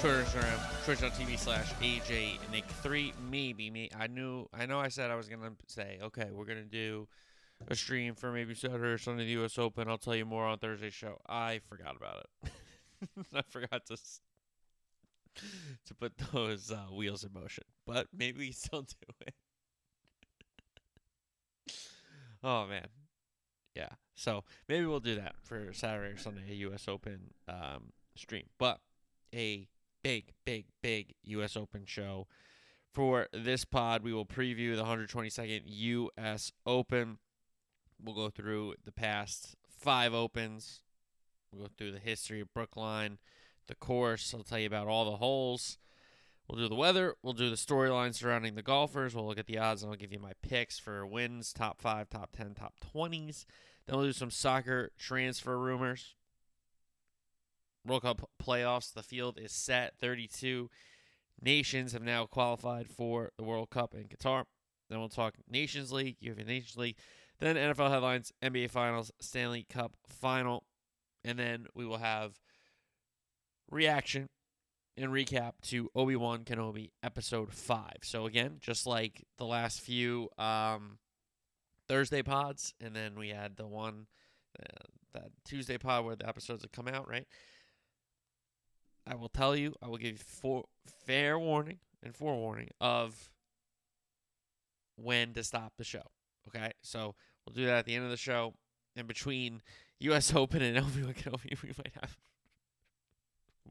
Twitter, Instagram, Twitch.tv slash AJ Nick 3. Maybe me. I knew, I know I said I was going to say, okay, we're going to do a stream for maybe Saturday or Sunday, the U.S. Open. I'll tell you more on Thursday's show. I forgot about it. I forgot to to put those uh, wheels in motion, but maybe we still do it. oh man, yeah. So maybe we'll do that for Saturday or Sunday, U.S. Open um, stream. But a big, big, big U.S. Open show for this pod. We will preview the 122nd U.S. Open. We'll go through the past five opens. We'll go through the history of Brookline, the course. I'll tell you about all the holes. We'll do the weather. We'll do the storyline surrounding the golfers. We'll look at the odds and I'll give you my picks for wins, top five, top 10, top 20s. Then we'll do some soccer transfer rumors. World Cup playoffs. The field is set. 32 nations have now qualified for the World Cup in Qatar. Then we'll talk Nations League, UEFA Nations League. Then NFL headlines, NBA Finals, Stanley Cup Final. And then we will have reaction and recap to Obi Wan Kenobi episode five. So again, just like the last few um, Thursday pods, and then we had the one uh, that Tuesday pod where the episodes have come out. Right. I will tell you. I will give you fair warning and forewarning of when to stop the show. Okay, so we'll do that at the end of the show. In between U.S. Open and Wan Kenobi, we might have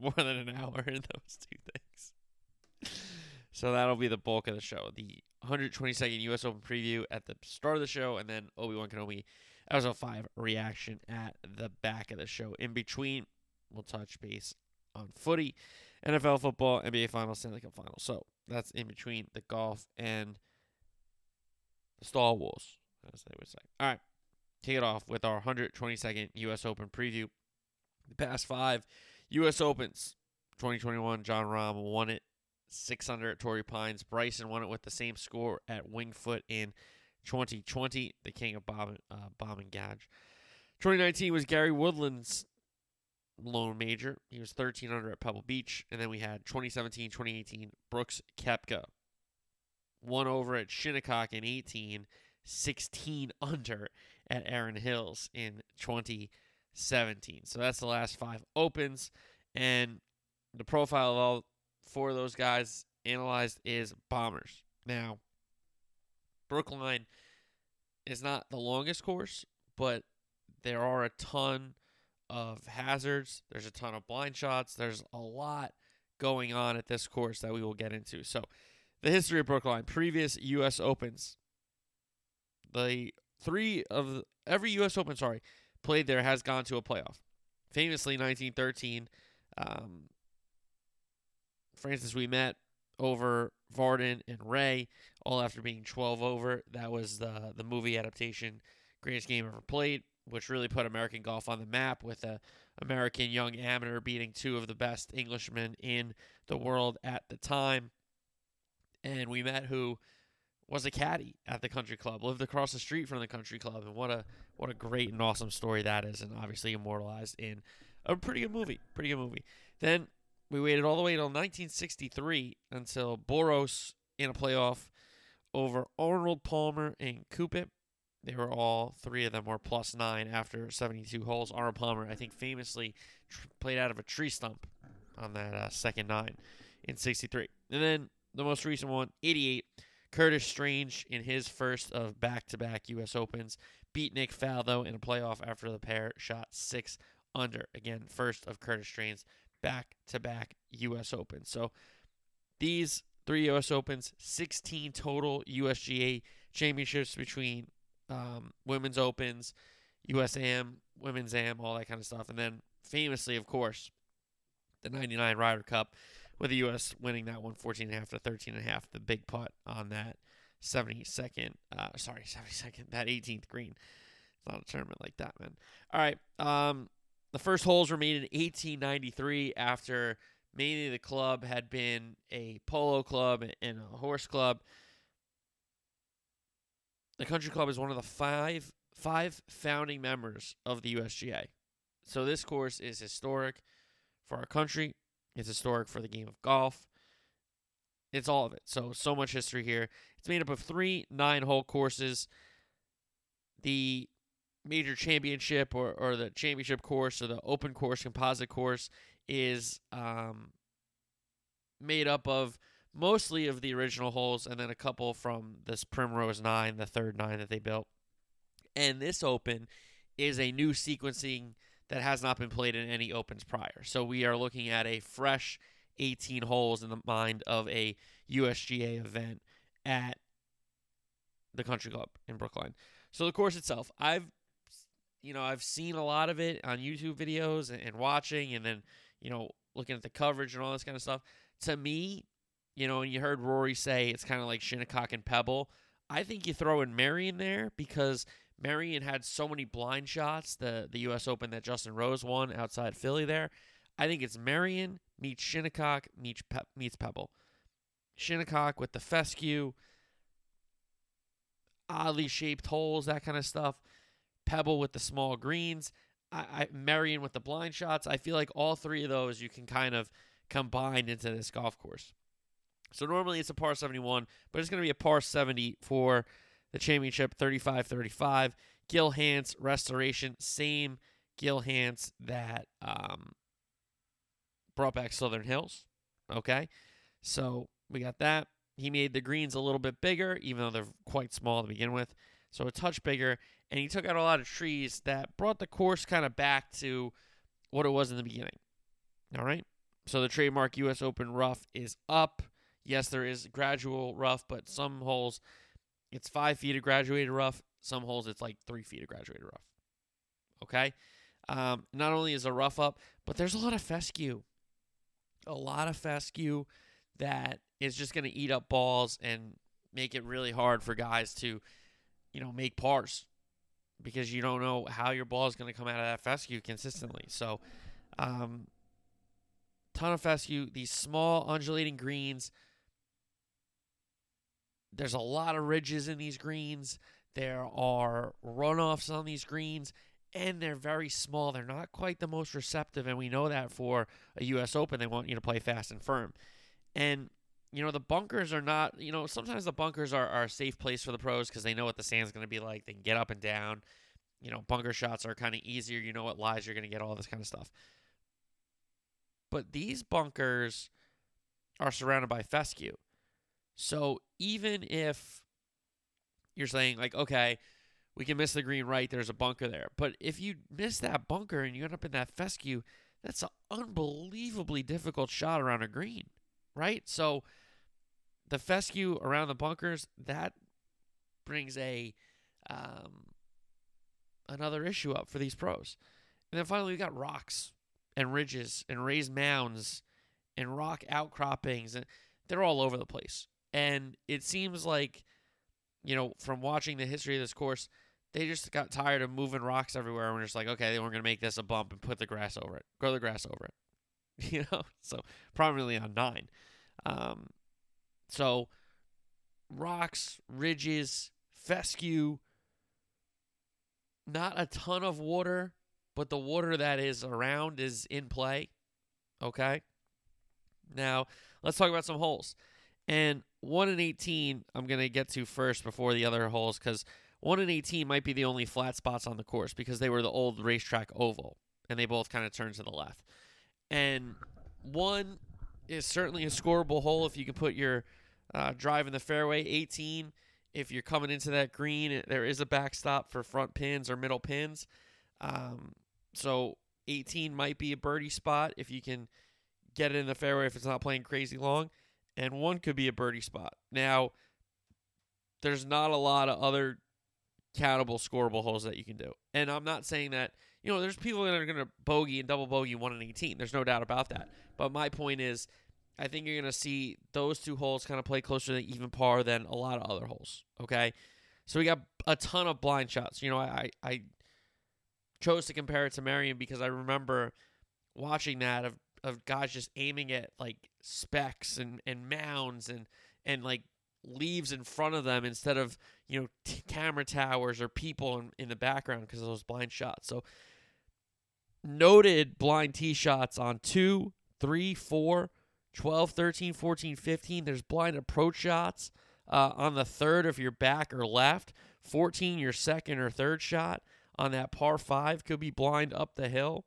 more than an hour in those two things. So that'll be the bulk of the show. The 122nd U.S. Open preview at the start of the show, and then Obi Wan Kenobi episode five reaction at the back of the show. In between, we'll touch base on footy, NFL football, NBA Finals, Stanley Cup Finals. So that's in between the golf and the Star Wars, as they would say. All right, kick it off with our 122nd U.S. Open preview. The past five U.S. Opens, 2021, Jon Rahm won it 600 at Torrey Pines. Bryson won it with the same score at Winged Foot in 2020, the king of bomb, uh, bomb and gouge. 2019 was Gary Woodland's lone major. He was 13 under at Pebble Beach. And then we had 2017, 2018, Brooks Koepka. One over at Shinnecock in 18, 16 under at Erin Hills in 2017. So that's the last five opens. And the profile of all four of those guys analyzed is bombers. Now, Brookline is not the longest course, but there are a ton of hazards. There's a ton of blind shots. There's a lot going on at this course that we will get into. So, the history of Brookline, previous U.S. Opens, the three of the, every U.S. Open, sorry, played there has gone to a playoff. Famously, 1913, um, Francis Ouimet over Vardon and Ray, all after being 12 over. That was the the movie adaptation, greatest game ever played, which really put American golf on the map with a American young amateur beating two of the best Englishmen in the world at the time. And Ouimet who was a caddy at the country club, lived across the street from the country club, and what a what a great and awesome story that is, and obviously immortalized in a pretty good movie. Pretty good movie. Then we waited all the way until 1963 until Boros in a playoff over Arnold Palmer and Cupit. They were all three of them were plus nine after 72 holes. Arnold Palmer, I think, famously tr- played out of a tree stump on that uh, second nine in 63. And then the most recent one, 88. Curtis Strange in his first of back-to-back U.S. Opens beat Nick Faldo in a playoff after the pair shot six under. Again, first of Curtis Strange's back-to-back U.S. Opens. So these three U.S. Opens, 16 total USGA championships between um, women's opens, USAM, women's AM, all that kind of stuff, and then famously, of course, the 99 Ryder Cup with the U.S. winning that one 14 and a half to 13 and a half, the big putt on that 72nd, uh, sorry, 72nd, that 18th green. It's not a tournament like that, man. All right. Um, the first holes were made in 1893 after mainly the club had been a polo club and a horse club. The country club is one of the five five founding members of the USGA. So this course is historic for our country. It's historic for the game of golf. It's all of it. So so much history here. It's made up of three nine-hole courses. The major championship or, or the championship course or the open course composite course is um, made up of mostly of the original holes and then a couple from this Primrose 9, the third 9 that they built. And this open is a new sequencing that has not been played in any opens prior. So we are looking at a fresh 18 holes in the mind of a USGA event at the Country Club in Brookline. So the course itself, I've you know, I've seen a lot of it on YouTube videos and, and watching and then, you know, looking at the coverage and all this kind of stuff. To me, you know, and you heard Rory say it's kind of like Shinnecock and Pebble. I think you throw in Merion there because Merion had so many blind shots, the the US Open that Justin Rose won outside Philly there. I think it's Merion meets Shinnecock meets, Pe- meets Pebble. Shinnecock with the fescue, oddly shaped holes, that kind of stuff. Pebble with the small greens. I, I Merion with the blind shots. I feel like all three of those you can kind of combine into this golf course. So normally it's a par 71, but it's going to be a par 70 for the championship 35 35. Gil Hanse restoration, same Gil Hanse that um, brought back Southern Hills. Okay. So we got that. He made the greens a little bit bigger, even though they're quite small to begin with. So a touch bigger. And he took out a lot of trees that brought the course kind of back to what it was in the beginning. All right. So the trademark US Open rough is up. Yes, there is gradual rough, but some holes it's five feet of graduated rough. Some holes it's like three feet of graduated rough. Okay. Um, not only is a rough up, but there's a lot of fescue. A lot of fescue that is just going to eat up balls and make it really hard for guys to, you know, make pars because you don't know how your ball is going to come out of that fescue consistently. So, um, ton of fescue. These small undulating greens there's a lot of ridges in these greens. There are runoffs on these greens, and they're very small. They're not quite the most receptive, and we know that for a U.S. Open, they want you to play fast and firm. And you know the bunkers are not. You know sometimes the bunkers are, are a safe place for the pros because they know what the sand's going to be like. They can get up and down. You know bunker shots are kind of easier. You know what lies you're going to get. All this kind of stuff. But these bunkers are surrounded by fescue. So even if you're saying like, okay, we can miss the green right, there's a bunker there. But if you miss that bunker and you end up in that fescue, that's an unbelievably difficult shot around a green, right? So the fescue around the bunkers that brings a um, another issue up for these pros. And then finally, we got rocks and ridges and raised mounds and rock outcroppings, and they're all over the place. And it seems like, you know, from watching the history of this course, they just got tired of moving rocks everywhere and we're just like, okay, they weren't going to make this a bump and put the grass over it, grow the grass over it. You know, so prominently on nine. Um, so rocks, ridges, fescue, not a ton of water, but the water that is around is in play. Okay. Now, let's talk about some holes. And 1 and 18, I'm going to get to first before the other holes because 1 and 18 might be the only flat spots on the course because they were the old racetrack oval and they both kind of turn to the left. And 1 is certainly a scoreable hole if you can put your uh, drive in the fairway. 18, if you're coming into that green, there is a backstop for front pins or middle pins. Um, so 18 might be a birdie spot if you can get it in the fairway if it's not playing crazy long and one could be a birdie spot. Now, there's not a lot of other countable scoreable holes that you can do. And I'm not saying that, you know, there's people that are going to bogey and double bogey 1 in 18. There's no doubt about that. But my point is, I think you're going to see those two holes kind of play closer to even par than a lot of other holes. Okay. So we got a ton of blind shots. You know, I, I chose to compare it to Merion because I remember watching that of, of guys just aiming at like specks and, and mounds and, and like leaves in front of them instead of, you know, t- camera towers or people in, in the background because of those blind shots. So noted blind tee shots on two, three, four, 12, 13, 14, 15. There's blind approach shots uh, on the third if you're back or left. 14, your second or third shot on that par five could be blind up the hill.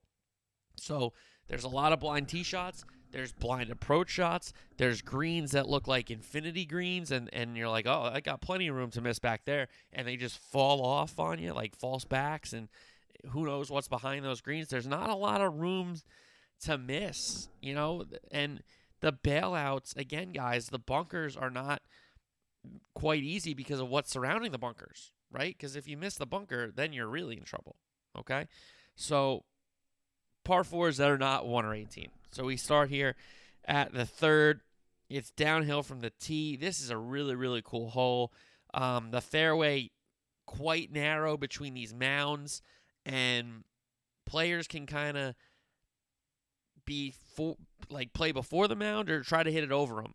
So there's a lot of blind tee shots. There's blind approach shots. There's greens that look like infinity greens, and, and you're like, oh, I got plenty of room to miss back there. And they just fall off on you like false backs, and who knows what's behind those greens. There's not a lot of room to miss, you know, and the bailouts, again, guys, the bunkers are not quite easy because of what's surrounding the bunkers, right? Because if you miss the bunker, then you're really in trouble. Okay. So par fours that are not one or 18. So we start here at the third. It's downhill from the tee. This is a really, really cool hole. Um, the fairway quite narrow between these mounds, and players can kind of be like play before the mound or try to hit it over them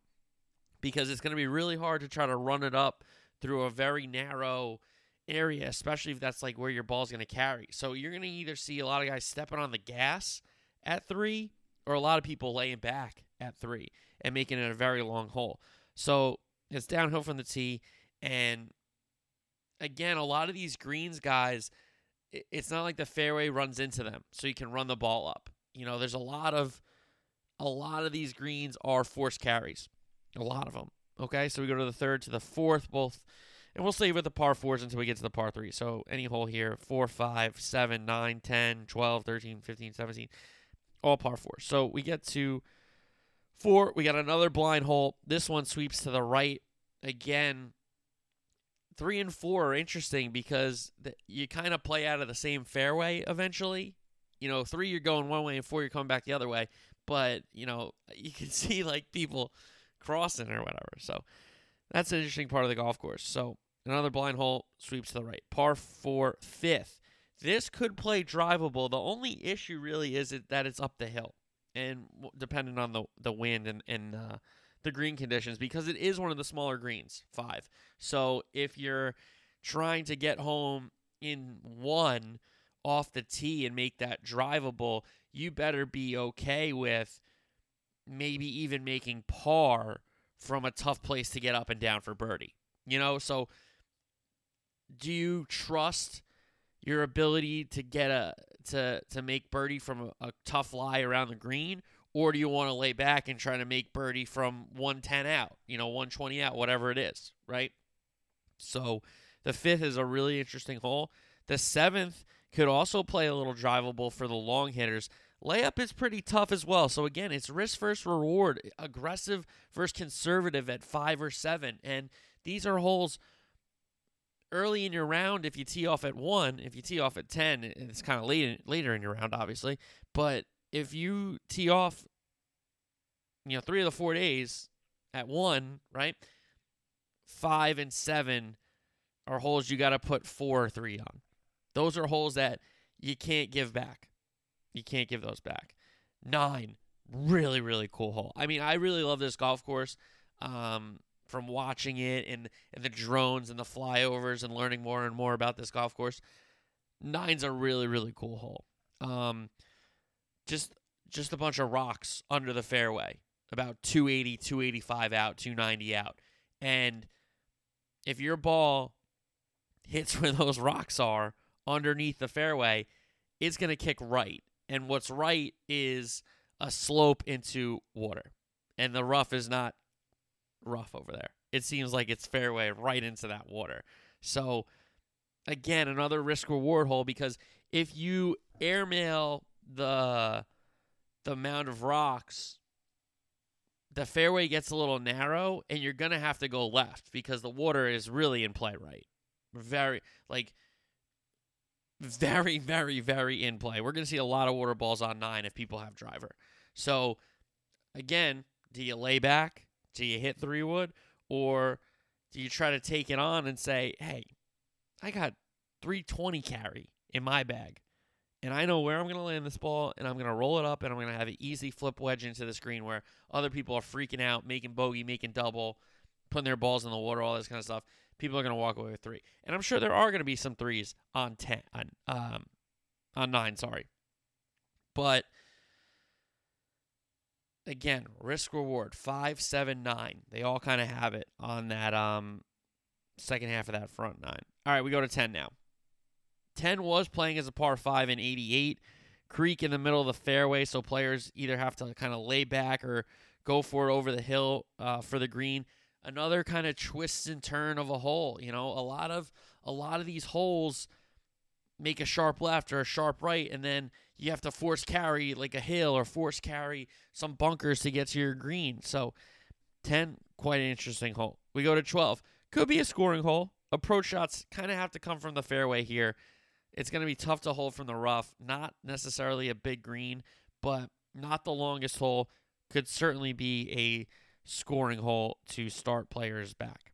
because it's going to be really hard to try to run it up through a very narrow area, especially if that's like where your ball's going to carry. So you're going to either see a lot of guys stepping on the gas at three or a lot of people laying back at three and making it a very long hole. So it's downhill from the tee. And again, a lot of these greens guys, it's not like the fairway runs into them, so you can run the ball up. You know, there's a lot of a lot of these greens are forced carries. A lot of them. Okay, so we go to the third to the fourth, both, and we'll save with the par fours until we get to the par three. So any hole here, 4, 5, 7, 9, 10, 12, 13, 15, 17, all par fours. So we get to four. We got another blind hole. This one sweeps to the right. Again, three and four are interesting because the, you kind of play out of the same fairway eventually. You know, three you're going one way and four you're coming back the other way. But you know, you can see like people crossing or whatever. So that's an interesting part of the golf course. So another blind hole sweeps to the right. Par four, fifth. This could play drivable. The only issue really is that it's up the hill, and depending on the the wind and and uh, the green conditions, because it is one of the smaller greens, five. So if you're trying to get home in one off the tee and make that drivable, you better be okay with maybe even making par from a tough place to get up and down for birdie. You know, so do you trust your ability to get a to to make birdie from a, a tough lie around the green or do you want to lay back and try to make birdie from 110 out, you know, 120 out, whatever it is, right? So the fifth is a really interesting hole. The seventh could also play a little drivable for the long hitters. Layup is pretty tough as well. So again, it's risk versus reward, aggressive versus conservative at five or seven. And these are holes early in your round if you tee off at one. If you tee off at ten, it's kind of late later in your round, obviously. But if you tee off, you know, three of the four days at one, right? Five and seven are holes you got to put four or three on. Those are holes that you can't give back. You can't give those back. Nine, really, really cool hole. I mean, I really love this golf course. Um, from watching it and, and the drones and the flyovers and learning more and more about this golf course, nine's a really, really cool hole. Um, just just a bunch of rocks under the fairway, about 280, 285 out, 290 out. And if your ball hits where those rocks are underneath the fairway, it's going to kick right and what's right is a slope into water. And the rough is not rough over there. It seems like it's fairway right into that water. So again, another risk reward hole because if you airmail the the mound of rocks, the fairway gets a little narrow and you're gonna have to go left because the water is really in play right. Very like very, very, very in play. We're going to see a lot of water balls on nine if people have driver. So, again, Do you lay back? Do you hit three wood? Or do you try to take it on and say, hey, I got 320 carry in my bag, and I know where I'm going to land this ball, and I'm going to roll it up, and I'm going to have an easy flip wedge into the screen where other people are freaking out, making bogey, making double, putting their balls in the water, all this kind of stuff. People are going to walk away with three, and I'm sure there are going to be some threes on ten, on um, on nine. Sorry, but again, risk reward five, seven, nine. They all kind of have it on that um second half of that front nine. All right, we go to ten now. Ten was playing as a par five in '88. Creek in the middle of the fairway, so players either have to kind of lay back or go for it over the hill uh, for the green. Another kind of twist and turn of a hole. You know, a lot of a lot of these holes make a sharp left or a sharp right, and then you have to force carry like a hill or force carry some bunkers to get to your green. So 10, quite an interesting hole. We go to 12. Could be a scoring hole. Approach shots kind of have to come from the fairway here. It's going to be tough to hold from the rough. Not necessarily a big green, but not the longest hole. Could certainly be a scoring hole to start players back.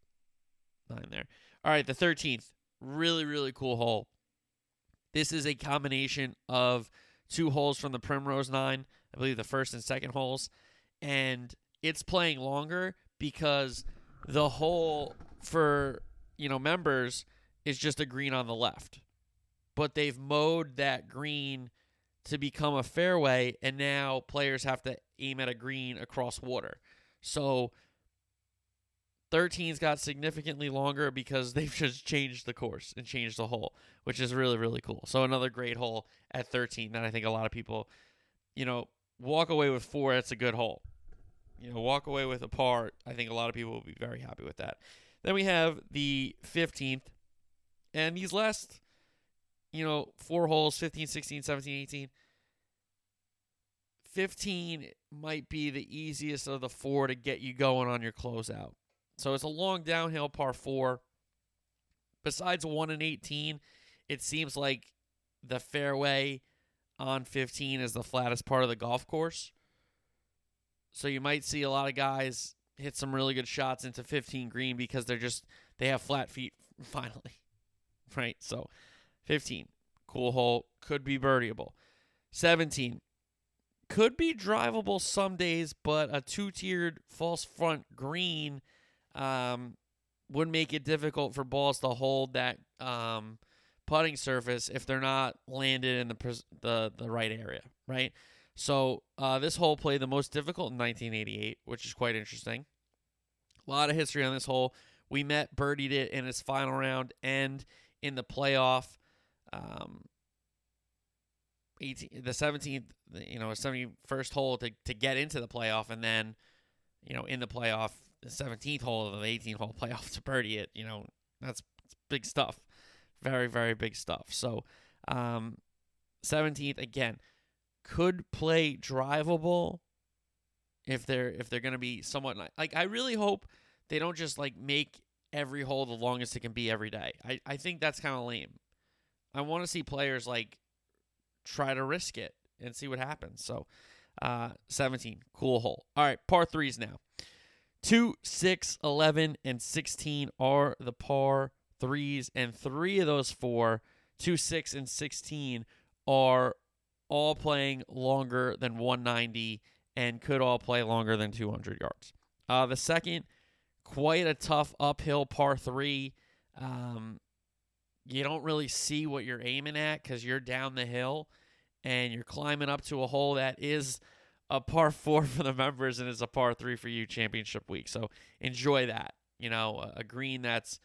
Nine there. All right, the 13th. Really, really cool hole. This is a combination of two holes from the Primrose Nine, I believe the first and second holes, and it's playing longer because the hole for you know members is just a green on the left, but they've mowed that green to become a fairway, and now players have to aim at a green across water. So 13's got significantly longer because they've just changed the course and changed the hole, which is really, really cool. So another great hole at 13 that I think a lot of people, you know, walk away with four, that's a good hole. You know, walk away with a par, I think a lot of people will be very happy with that. Then we have the 15th, and these last, you know, four holes 15, 16, 17, 18. 15 might be the easiest of the four to get you going on your closeout. So it's a long downhill par four. Besides 1 and 18, it seems like the fairway on 15 is the flattest part of the golf course. So you might see a lot of guys hit some really good shots into 15 green because they're just they have flat feet finally. Right? So 15, cool hole, could be birdieable. 17 could be drivable some days, but a two-tiered false front green um, would make it difficult for balls to hold that um, putting surface if they're not landed in the the the right area, right? So uh, this hole played the most difficult in 1988, which is quite interesting. A lot of history on this hole. Ouimet, birdied it in its final round and in the playoff. Um, 18, the 17th, you know, 71st hole to, to get into the playoff, and then, you know, in the playoff, the 17th hole of the 18th hole playoff to birdie it. You know, that's, big stuff. Very, very big stuff. So, um, 17th again could play drivable if they're if they're gonna be somewhat like I really hope they don't just like make every hole the longest it can be every day. I, I think that's kind of lame. I want to see players like try to risk it and see what happens. So, uh, 17, cool hole. All right, par threes now. 2, 6, 11, and 16 are the par threes, and three of those four, 2, 6, and 16, are all playing longer than 190 and could all play longer than 200 yards. Uh, the second, quite a tough uphill par three. Um, you don't really see what you're aiming at because you're down the hill and you're climbing up to a hole that is a par four for the members and it's a par three for you championship week. So enjoy that. You know, a green that's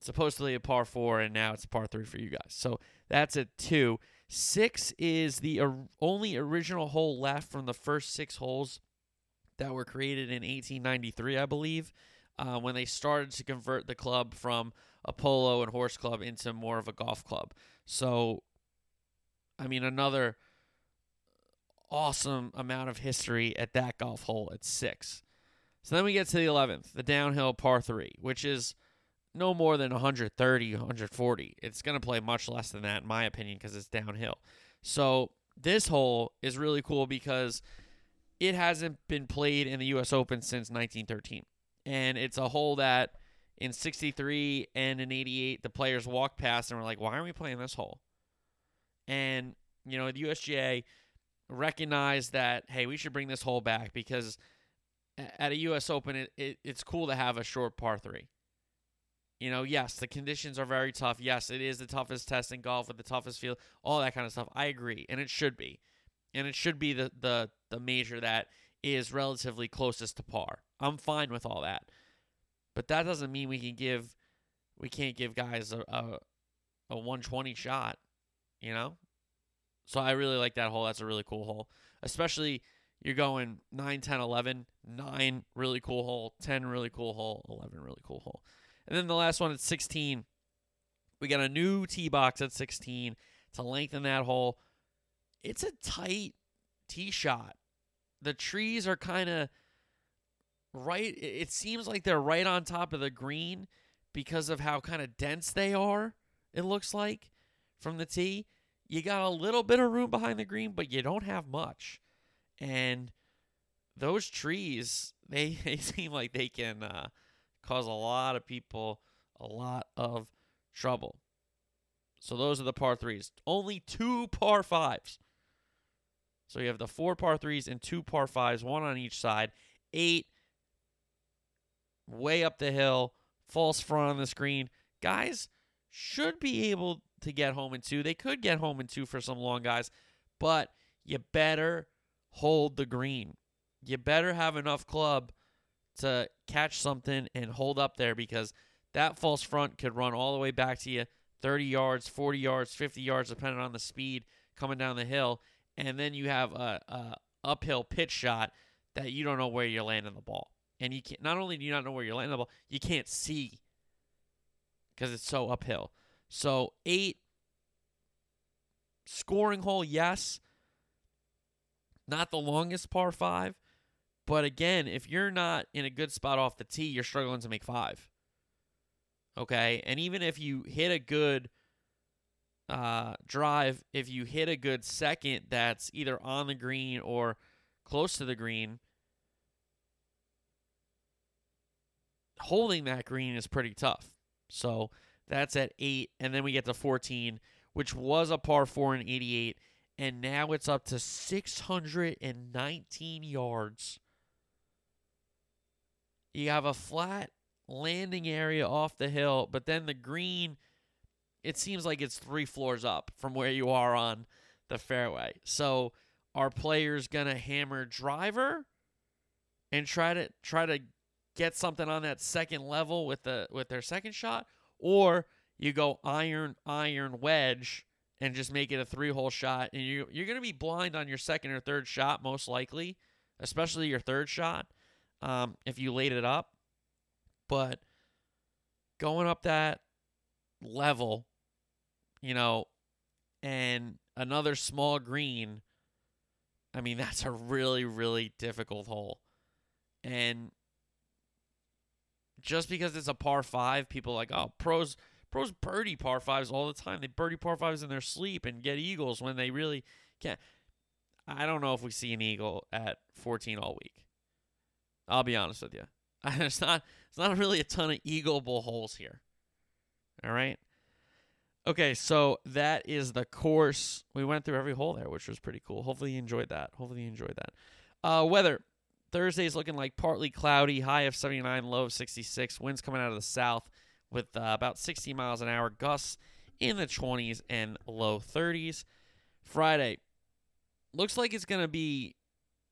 supposedly a par four and now it's a par three for you guys. So that's a two. Six is the only original hole left from the first six holes that were created in 1893, I believe, uh, when they started to convert the club from a polo and horse club into more of a golf club. So, I mean, another awesome amount of history at that golf hole at six. So then we get to the 11th, the downhill par three, which is no more than 130, 140. It's going to play much less than that, in my opinion, because it's downhill. So this hole is really cool because it hasn't been played in the U.S. Open since 1913, and it's a hole that in 63 and in 88 the players walked past and were like, "Why aren't we playing this hole?" And you know the USGA recognized that hey, we should bring this hole back because at a U.S. Open it, it it's cool to have a short par three. You know, yes, the conditions are very tough. Yes, it is the toughest test in golf with the toughest field, all that kind of stuff. I agree, and it should be, and it should be the the the major that is relatively closest to par. I'm fine with all that, but that doesn't mean we can give we can't give guys a a, a 120 shot. You know, so I really like that hole. That's a really cool hole, especially you're going 9, 10, 11, 9 really cool hole, 10 really cool hole, 11 really cool hole. And then the last one at 16, we got a new tee box at 16 to lengthen that hole. It's a tight tee shot. The trees are kind of right. It seems like they're right on top of the green because of how kind of dense they are, it looks like, from the tee. You got a little bit of room behind the green, but you don't have much. And those trees, they, they seem like they can. Uh, cause a lot of people a lot of trouble. So those are the par threes. Only two par fives. So you have the four par threes and two par fives, one on each side. Eight way up the hill, false front on the screen. Guys should be able to get home in two. They could get home in two for some long guys, but you better hold the green. You better have enough club to catch something and hold up there because that false front could run all the way back to you 30 yards, 40 yards, 50 yards, depending on the speed coming down the hill. And then you have a, a uphill pitch shot that you don't know where you're landing the ball. And you can't, not only do you not know where you're landing the ball, you can't see because it's so uphill. So, eight scoring hole, yes. Not the longest par five, but again, if you're not in a good spot off the tee, you're struggling to make five. Okay. And even if you hit a good uh, drive, if you hit a good second that's either on the green or close to the green, holding that green is pretty tough. So that's at eight. And then we get to 14, which was a par four in 88. And now it's up to 619 yards you have a flat landing area off the hill, but then the green, it seems like it's three floors up from where you are on the fairway. So are players gonna hammer driver and try to try to get something on that second level with the with their second shot, or you go iron iron wedge and just make it a three hole shot, and you you're gonna be blind on your second or third shot most likely, especially your third shot um, if you laid it up. But going up that level, you know, and another small green, I mean, that's a really, really difficult hole. And just because it's a par five, people like, oh, pros pros birdie par fives all the time. They birdie par fives in their sleep and get eagles when they really can't. I don't know if we see an eagle at 14 all week. I'll be honest with you. It's not it's not really a ton of eagleable holes here. All right. Okay, so that is the course. We went through every hole there, which was pretty cool. Hopefully you enjoyed that. Hopefully you enjoyed that. Uh, weather. Thursday is looking like partly cloudy, high of 79, low of 66. Winds coming out of the south with uh, about 60 miles an hour. Gusts in the 20s and low 30s. Friday looks like it's going to be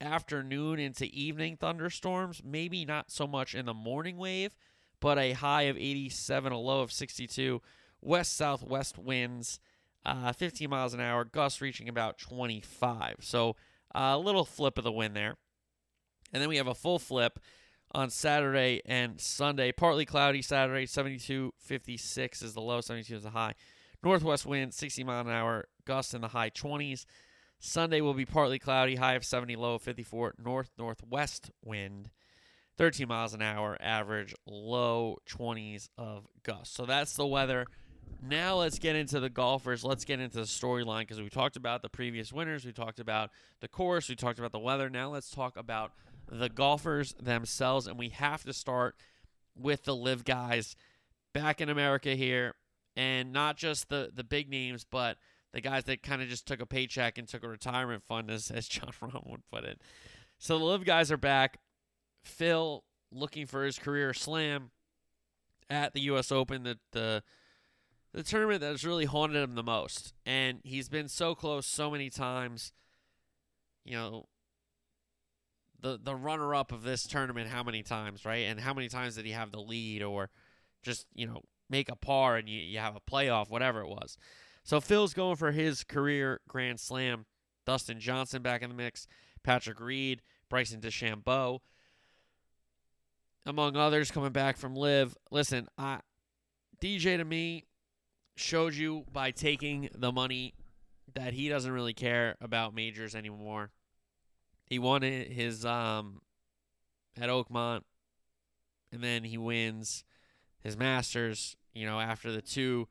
afternoon into evening thunderstorms. Maybe not so much in the morning wave, but a high of 87, a low of 62. West southwest winds, uh, 15 miles an hour, gusts reaching about 25. So uh, a little flip of the wind there. And then we have a full flip on Saturday and Sunday. Partly cloudy Saturday, 72, 56 is the low, 72 is the high. Northwest wind, 60 mile an hour, gusts in the high 20s. Sunday will be partly cloudy, high of 70, low of 54, north northwest wind, 13 miles an hour, average, low 20s of gusts. So that's the weather Now let's get into the golfers. Let's get into the storyline because we talked about the previous winners. We talked about the course. We talked about the weather. Now let's talk about the golfers themselves. And we have to start with the live guys back in America here. And not just the, the big names, but the guys that kind of just took a paycheck and took a retirement fund, as, as Jon Rahm would put it. So the live guys are back. Phil looking for his career slam at the U.S. Open. The, the the tournament that has really haunted him the most. And he's been so close so many times. You know, the the runner up of this tournament, how many times, right? And how many times did he have the lead or just, you know, make a par and you, you have a playoff, whatever it was. So Phil's going for his career Grand Slam. Dustin Johnson back in the mix. Patrick Reed, Bryson DeChambeau, among others coming back from LIV. Listen, I DJ to me showed you by taking the money that he doesn't really care about majors anymore. He won his um at Oakmont, and then he wins his Masters. You know, after the two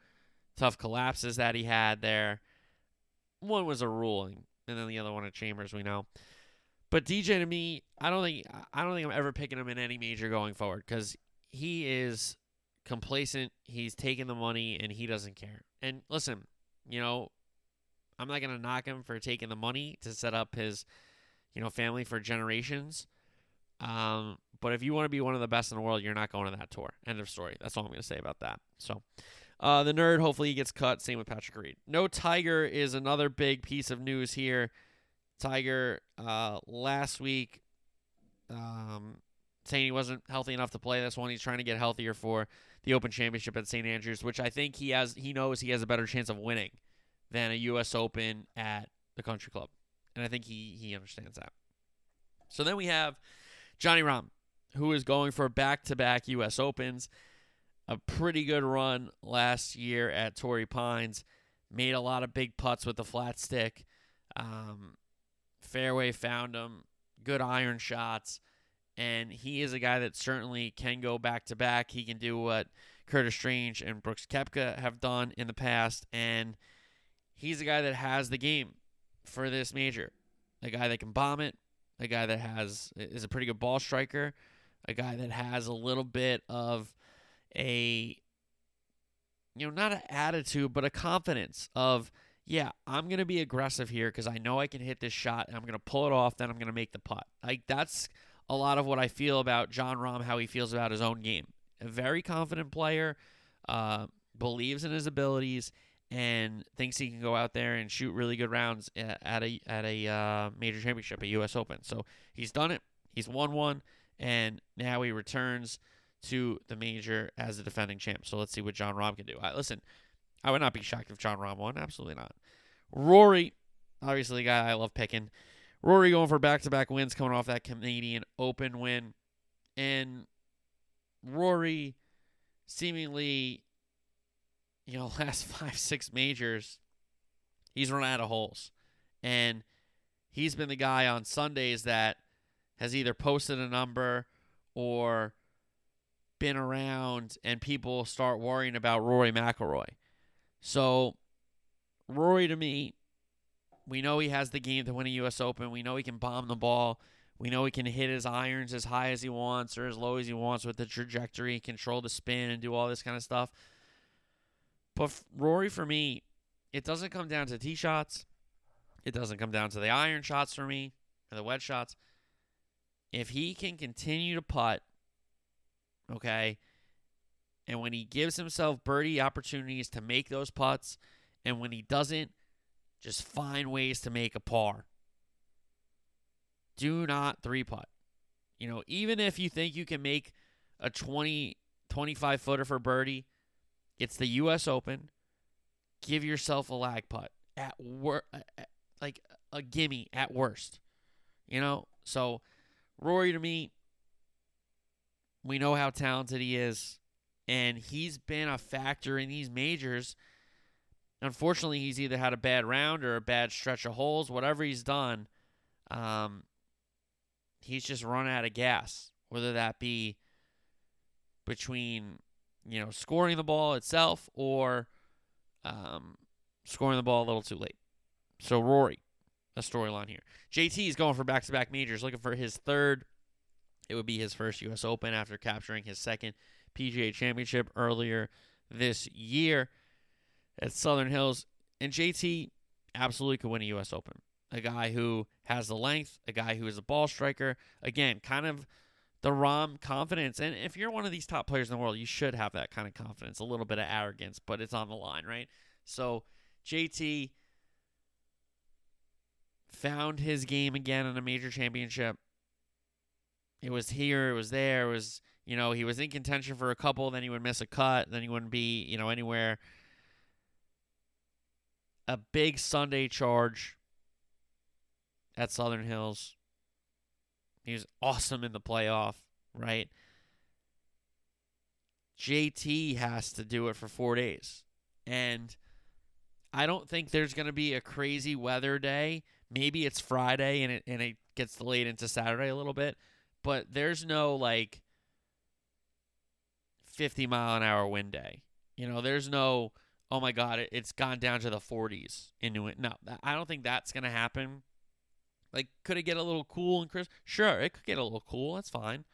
tough collapses that he had there, one was a ruling, and then the other one at Chambers. We know, but DJ to me, I don't think I don't think I'm ever picking him in any major going forward because he is complacent. He's taking the money and he doesn't care. And listen, you know, I'm not going to knock him for taking the money to set up his, you know, family for generations. Um, but if you want to be one of the best in the world, you're not going to that tour. End of story. That's all I'm going to say about that. So, uh, the nerd, hopefully he gets cut. Same with Patrick Reed. No Tiger is another big piece of news here. Tiger, uh, last week, um, saying he wasn't healthy enough to play this one. He's trying to get healthier for the Open Championship at St. Andrews, which I think he has. He knows he has a better chance of winning than a U.S. Open at the Country Club, and I think he he understands that. So then we have Johnny Rahm, who is going for back-to-back U.S. Opens. A pretty good run last year at Torrey Pines. Made a lot of big putts with the flat stick. Um, fairway found him. Good iron shots and he is a guy that certainly can go back to back. He can do what Curtis Strange and Brooks Koepka have done in the past, and he's a guy that has the game for this major. A guy that can bomb it, a guy that has is a pretty good ball striker, a guy that has a little bit of a you know, not an attitude, but a confidence of, yeah, I'm going to be aggressive here because I know I can hit this shot and I'm going to pull it off, then I'm going to make the putt. Like, that's a lot of what I feel about Jon Rahm, how he feels about his own game. A very confident player, uh, believes in his abilities, and thinks he can go out there and shoot really good rounds at a at a uh, major championship, a U.S. Open. So he's done it. He's won one, and now he returns to the major as the defending champ. So let's see what Jon Rahm can do. Listen, I would not be shocked if Jon Rahm won. Absolutely not. Rory, obviously the guy I love picking. Rory going for back to back wins coming off that Canadian Open win. And Rory seemingly, you know, last five, six majors, he's run out of holes. And he's been the guy on Sundays that has either posted a number or been around and people start worrying about Rory McIlroy. So Rory to me we know he has the game to win a U.S. Open. We know he can bomb the ball. We know he can hit his irons as high as he wants or as low as he wants with the trajectory, control the spin, and do all this kind of stuff. But Rory, for me, it doesn't come down to tee shots. It doesn't come down to the iron shots for me or the wedge shots. If he can continue to putt, okay, and when he gives himself birdie opportunities to make those putts, and when he doesn't, just find ways to make a par. Do not three putt. You know, even if you think you can make a 20, 25 footer for birdie, it's the U.S. Open. Give yourself a lag putt at worst, like a gimme at worst. You know, so Rory to me, we know how talented he is, and he's been a factor in these majors Unfortunately, he's either had a bad round or a bad stretch of holes. Whatever he's done, um, he's just run out of gas. Whether that be between you know scoring the ball itself or um, scoring the ball a little too late. So Rory, a storyline here. JT is going for back-to-back majors, looking for his third. It would be his first U.S. Open after capturing his second PGA Championship earlier this year at Southern Hills. And JT absolutely could win a U.S. Open. A guy who has the length, a guy who is a ball striker. Again, kind of the Rahm confidence. And if you're one of these top players in the world, you should have that kind of confidence, a little bit of arrogance, but it's on the line, right? So JT found his game again in a major championship. It was here, it was there, it was, you know, he was in contention for a couple, then he would miss a cut, then he wouldn't be, you know, anywhere. A big Sunday charge at Southern Hills. He was awesome in the playoff, right? JT has to do it for four days. And I don't think there's going to be a crazy weather day. Maybe it's Friday and it, and it gets delayed into Saturday a little bit. But there's no like 50 mile an hour wind day. You know, there's no, oh my God, it, it's gone down to the 40s in New England. No, I don't think that's going to happen like, could it get a little cool and crisp? Sure, it could get a little cool. That's fine.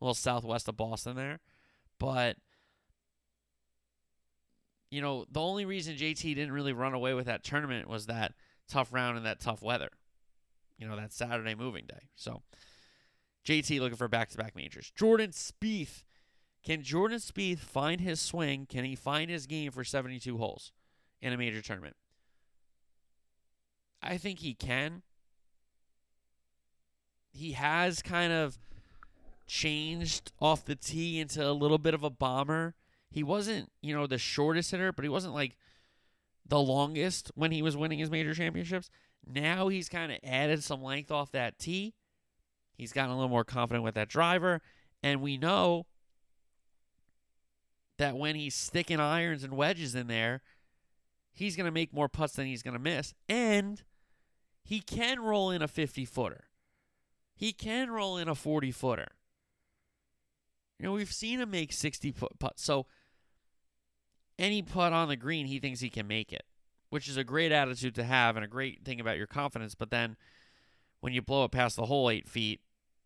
A little southwest of Boston there. But, you know, the only reason JT didn't really run away with that tournament was that tough round and that tough weather. You know, that Saturday moving day. So, JT looking for back to back majors. Jordan Spieth. Can Jordan Spieth find his swing? Can he find his game for 72 holes in a major tournament? I think he can he has kind of changed off the tee into a little bit of a bomber. He wasn't, you know, the shortest hitter, but he wasn't like the longest when he was winning his major championships. Now he's kind of added some length off that tee. He's gotten a little more confident with that driver. And we know that when he's sticking irons and wedges in there, he's going to make more putts than he's going to miss. And he can roll in a 50 footer. He can roll in a 40 footer. You know, we've seen him make 60 foot putts. So any putt on the green, he thinks he can make it, which is a great attitude to have and a great thing about your confidence. But then when you blow it past the hole eight feet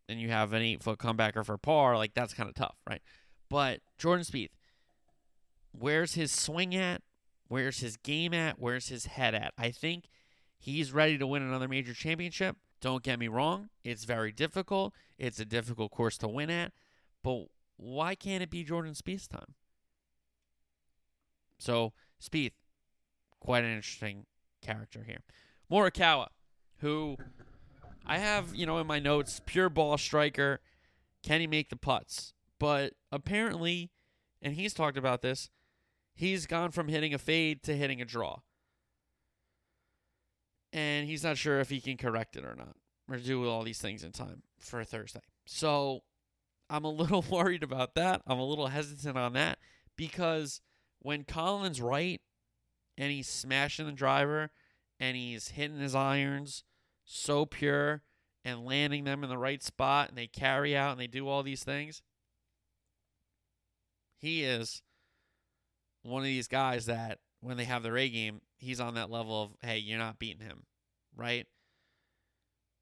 and you have an eight foot comebacker for par, like that's kind of tough, right? But Jordan Spieth, where's his swing at? Where's his game at? Where's his head at? I think he's ready to win another major championship. Don't get me wrong, it's very difficult. It's a difficult course to win at, but why can't it be Jordan Spieth's time? So, Spieth, quite an interesting character here. Morikawa, who I have, you know, in my notes, pure ball striker. Can he make the putts? But apparently, and he's talked about this, he's gone from hitting a fade to hitting a draw and he's not sure if he can correct it or not or do all these things in time for Thursday. So I'm a little worried about that. I'm a little hesitant on that because when Collin's right and he's smashing the driver and he's hitting his irons so pure and landing them in the right spot and they carry out and they do all these things, he is one of these guys that when they have their A game, he's on that level of, hey, you're not beating him, right?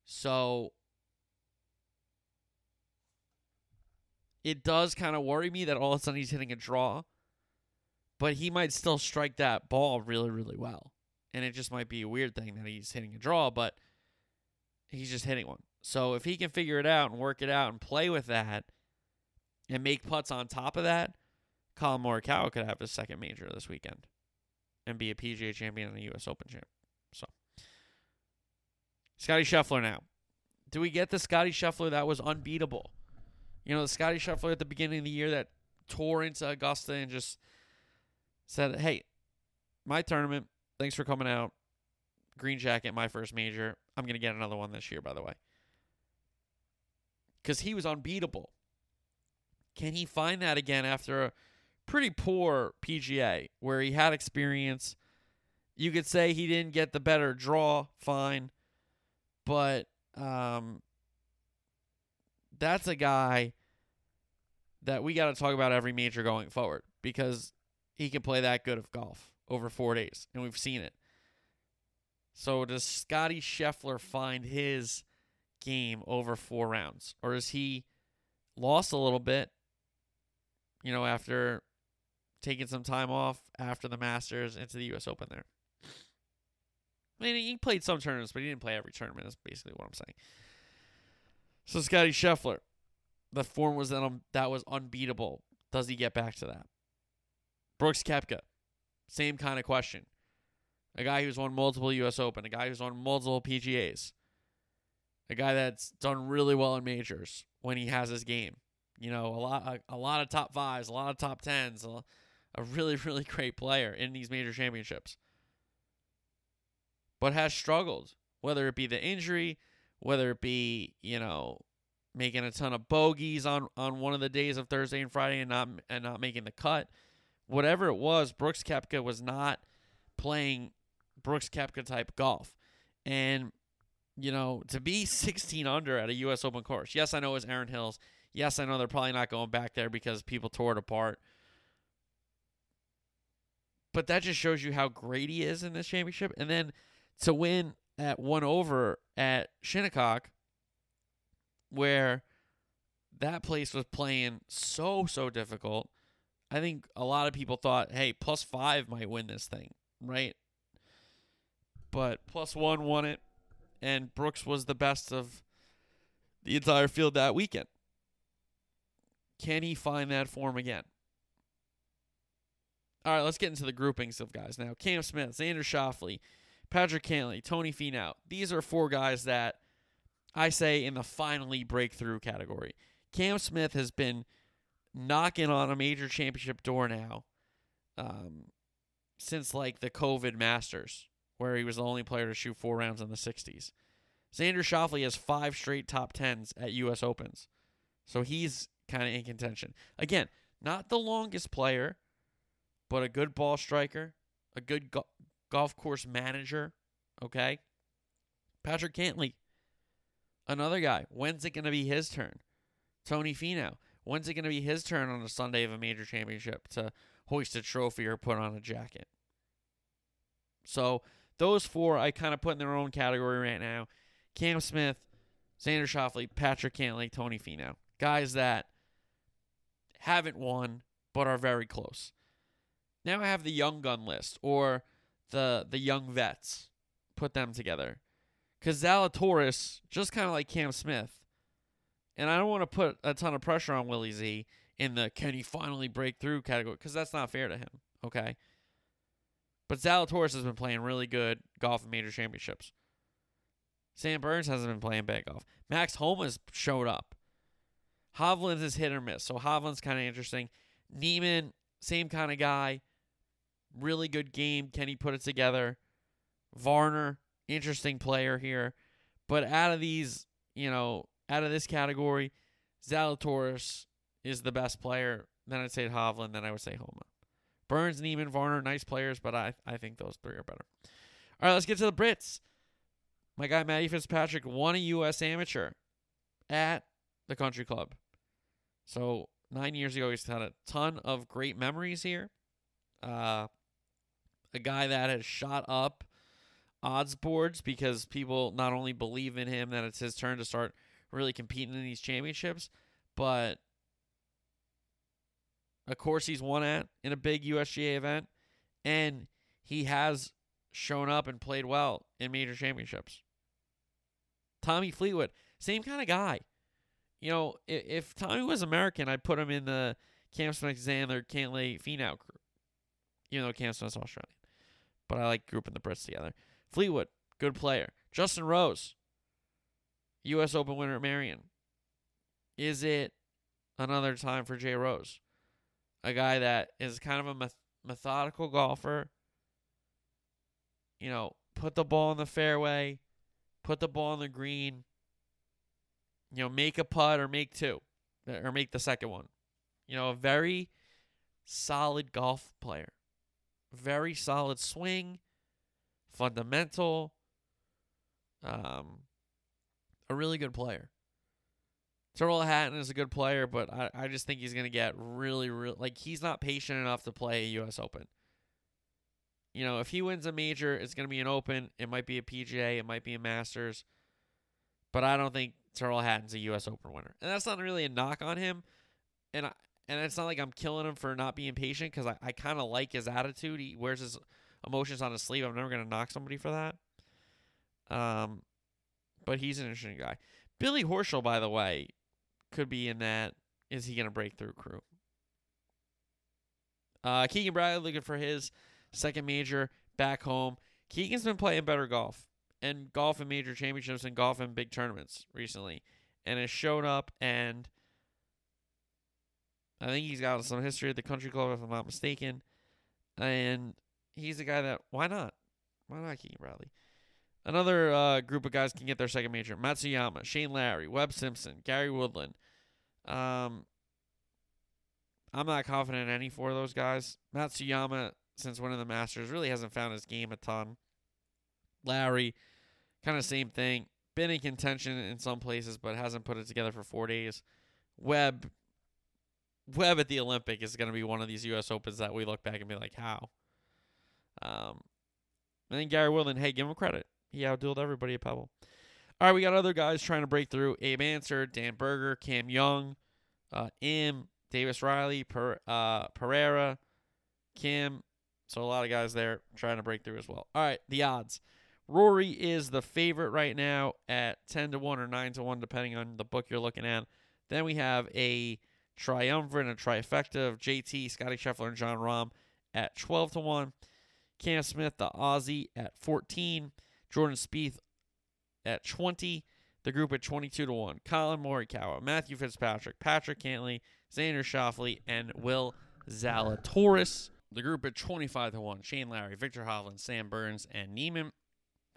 So it does kind of worry me that all of a sudden he's hitting a draw, but he might still strike that ball really, really well. And it just might be a weird thing that he's hitting a draw, but he's just hitting one. So if he can figure it out and work it out and play with that and make putts on top of that, Collin Morikawa could have his second major this weekend and be a PGA champion and a U.S. Open champ. So, Scotty Scheffler now. Do we get the Scotty Scheffler that was unbeatable? You know, the Scotty Scheffler at the beginning of the year that tore into Augusta and just said, hey, my tournament, thanks for coming out. Green jacket, my first major. I'm going to get another one this year, by the way. Because he was unbeatable. Can he find that again after pretty poor PGA where he had experience. You could say he didn't get the better draw, fine, but um, that's a guy that we got to talk about every major going forward because he can play that good of golf. over four days, and we've seen it. So does Scotty Scheffler find his game over four rounds, or is he lost a little bit? You know, after taking some time off after the Masters into the U.S. Open there. I mean, he played some tournaments, but he didn't play every tournament. Is basically what I'm saying. So Scotty Scheffler, the form was that um, that was unbeatable. Does he get back to that? Brooks Koepka, same kind of question. A guy who's won multiple U.S. Open, a guy who's won multiple PGAs, a guy that's done really well in majors when he has his game. You know, a lot, a, a lot of top fives, a lot of top tens, a, a really, really great player in these major championships, but has struggled. Whether it be the injury, whether it be you know making a ton of bogeys on on one of the days of Thursday and Friday and not and not making the cut, whatever it was, Brooks Koepka was not playing Brooks Koepka type golf. And, you know, to be 16 under at a U.S. Open course, yes, I know it was Erin Hills. Yes, I know they're probably not going back there because people tore it apart. But that just shows you how great he is in this championship. And then to win at one over at Shinnecock, where that place was playing so, so difficult. I think a lot of people thought, hey, plus five might win this thing, right? But plus one won it, and Brooks was the best of the entire field that weekend. Can he find that form again? All right, let's get into the groupings of guys now. Cam Smith, Xander Schauffele, Patrick Cantlay, Tony Finau. These are four guys that I say in the finally breakthrough category. Cam Smith has been knocking on a major championship door now um, since like the COVID Masters, where he was the only player to shoot four rounds in the 60s. Xander Schauffele has five straight top tens at U.S. Opens, so he's kind of in contention. Again, not the longest player, but a good ball striker, a good go- golf course manager. Okay, Patrick Cantlay, another guy. When's it going to be his turn? Tony Finau. When's it going to be his turn on a Sunday of a major championship to hoist a trophy or put on a jacket? So those four I kind of put in their own category right now. Cam Smith, Xander Schauffele, Patrick Cantlay, Tony Finau. Guys that haven't won but are very close. Now I have the young gun list or the the young vets. Put them together. Cuz Zalatoris, just kind of like Cam Smith, and I don't want to put a ton of pressure on Willie Z in the can he finally break through category because that's not fair to him. Okay. But Zalatoris has been playing really good golf in major championships. Sam Burns hasn't been playing bad golf. Max Homa's showed up. Hovland is hit or miss. So Hovland's kind of interesting. Niemann, same kind of guy. Really good game. Can he put it together? Varner, interesting player here. But out of these, you know, out of this category, Zalatoris is the best player. Then I'd say Hovland. Then I would say Homa. Burns, Niemann, Varner, nice players, but I I think those three are better. All right, let's get to the Brits. My guy Matty Fitzpatrick won a U.S. Amateur at the Country Club. So nine years ago, he's had a ton of great memories here. Uh, a guy that has shot up odds boards because people not only believe in him that it's his turn to start really competing in these championships, but of course he's won at in a big USGA event, and he has shown up and played well in major championships. Tommy Fleetwood, same kind of guy. You know, if, if Tommy was American, I'd put him in the Cam Smith, Xander, Cantlay, Finau group. Even though Cam Smith's Australian. But I like grouping the Brits together. Fleetwood, good player. Justin Rose, U.S. Open winner at Merion. Is it another time for Jay Rose? A guy that is kind of a meth- methodical golfer. You know, put the ball in the fairway, put the ball in the green. You know, make a putt or make two, or make the second one. You know, a very solid golf player. Very solid swing, fundamental. Um, a really good player. Tyrrell Hatton is a good player, but I, I just think he's going to get really, really. Like, he's not patient enough to play a U.S. Open. You know, if he wins a major, it's going to be an Open. It might be a PGA. It might be a Masters. But I don't think Tyrrell Hatton's a U.S. Open winner, and that's not really a knock on him. And I, and it's not like I'm killing him for not being patient because I, I kind of like his attitude. He wears his emotions on his sleeve. I'm never going to knock somebody for that. Um, but he's an interesting guy. Billy Horschel, by the way, could be in that. Is he going to break through crew? Uh, Keegan Bradley looking for his second major back home. Keegan's been playing better golf and golf in major championships and golf in big tournaments recently, and has shown up. And I think he's got some history at the country club, if I'm not mistaken. And he's a guy that why not? Why not Keegan Bradley? Another uh, group of guys can get their second major: Matsuyama, Shane Lowry, Webb Simpson, Gary Woodland. Um, I'm not confident in any four of those guys. Matsuyama, since winning the Masters, really hasn't found his game a ton. Lowry, kind of same thing. Been in contention in some places, but hasn't put it together for four days. Webb, Webb at the Olympic is going to be one of these U.S. Opens that we look back and be like, how? Um, and then Gary Woodland, hey, give him credit. He outdueled everybody at Pebble. All right, we got other guys trying to break through. Abe Ancer, Dan Berger, Cam Young, uh, Im, Davis Riley, per, uh, Pereira, Kim. So a lot of guys there trying to break through as well. All right, the odds. Rory is the favorite right now at 10 to 1 or 9 to 1, depending on the book you're looking at. Then we have a triumvirate and trifecta of JT, Scotty Scheffler, and Jon Rahm at 12 to 1. Cam Smith, the Aussie, at 14. Jordan Spieth at 20. The group at 22 to 1. Collin Morikawa, Matthew Fitzpatrick, Patrick Cantlay, Xander Schauffele, and Will Zalatoris. The group at 25 to 1. Shane Lowry, Viktor Hovland, Sam Burns, and Niemann.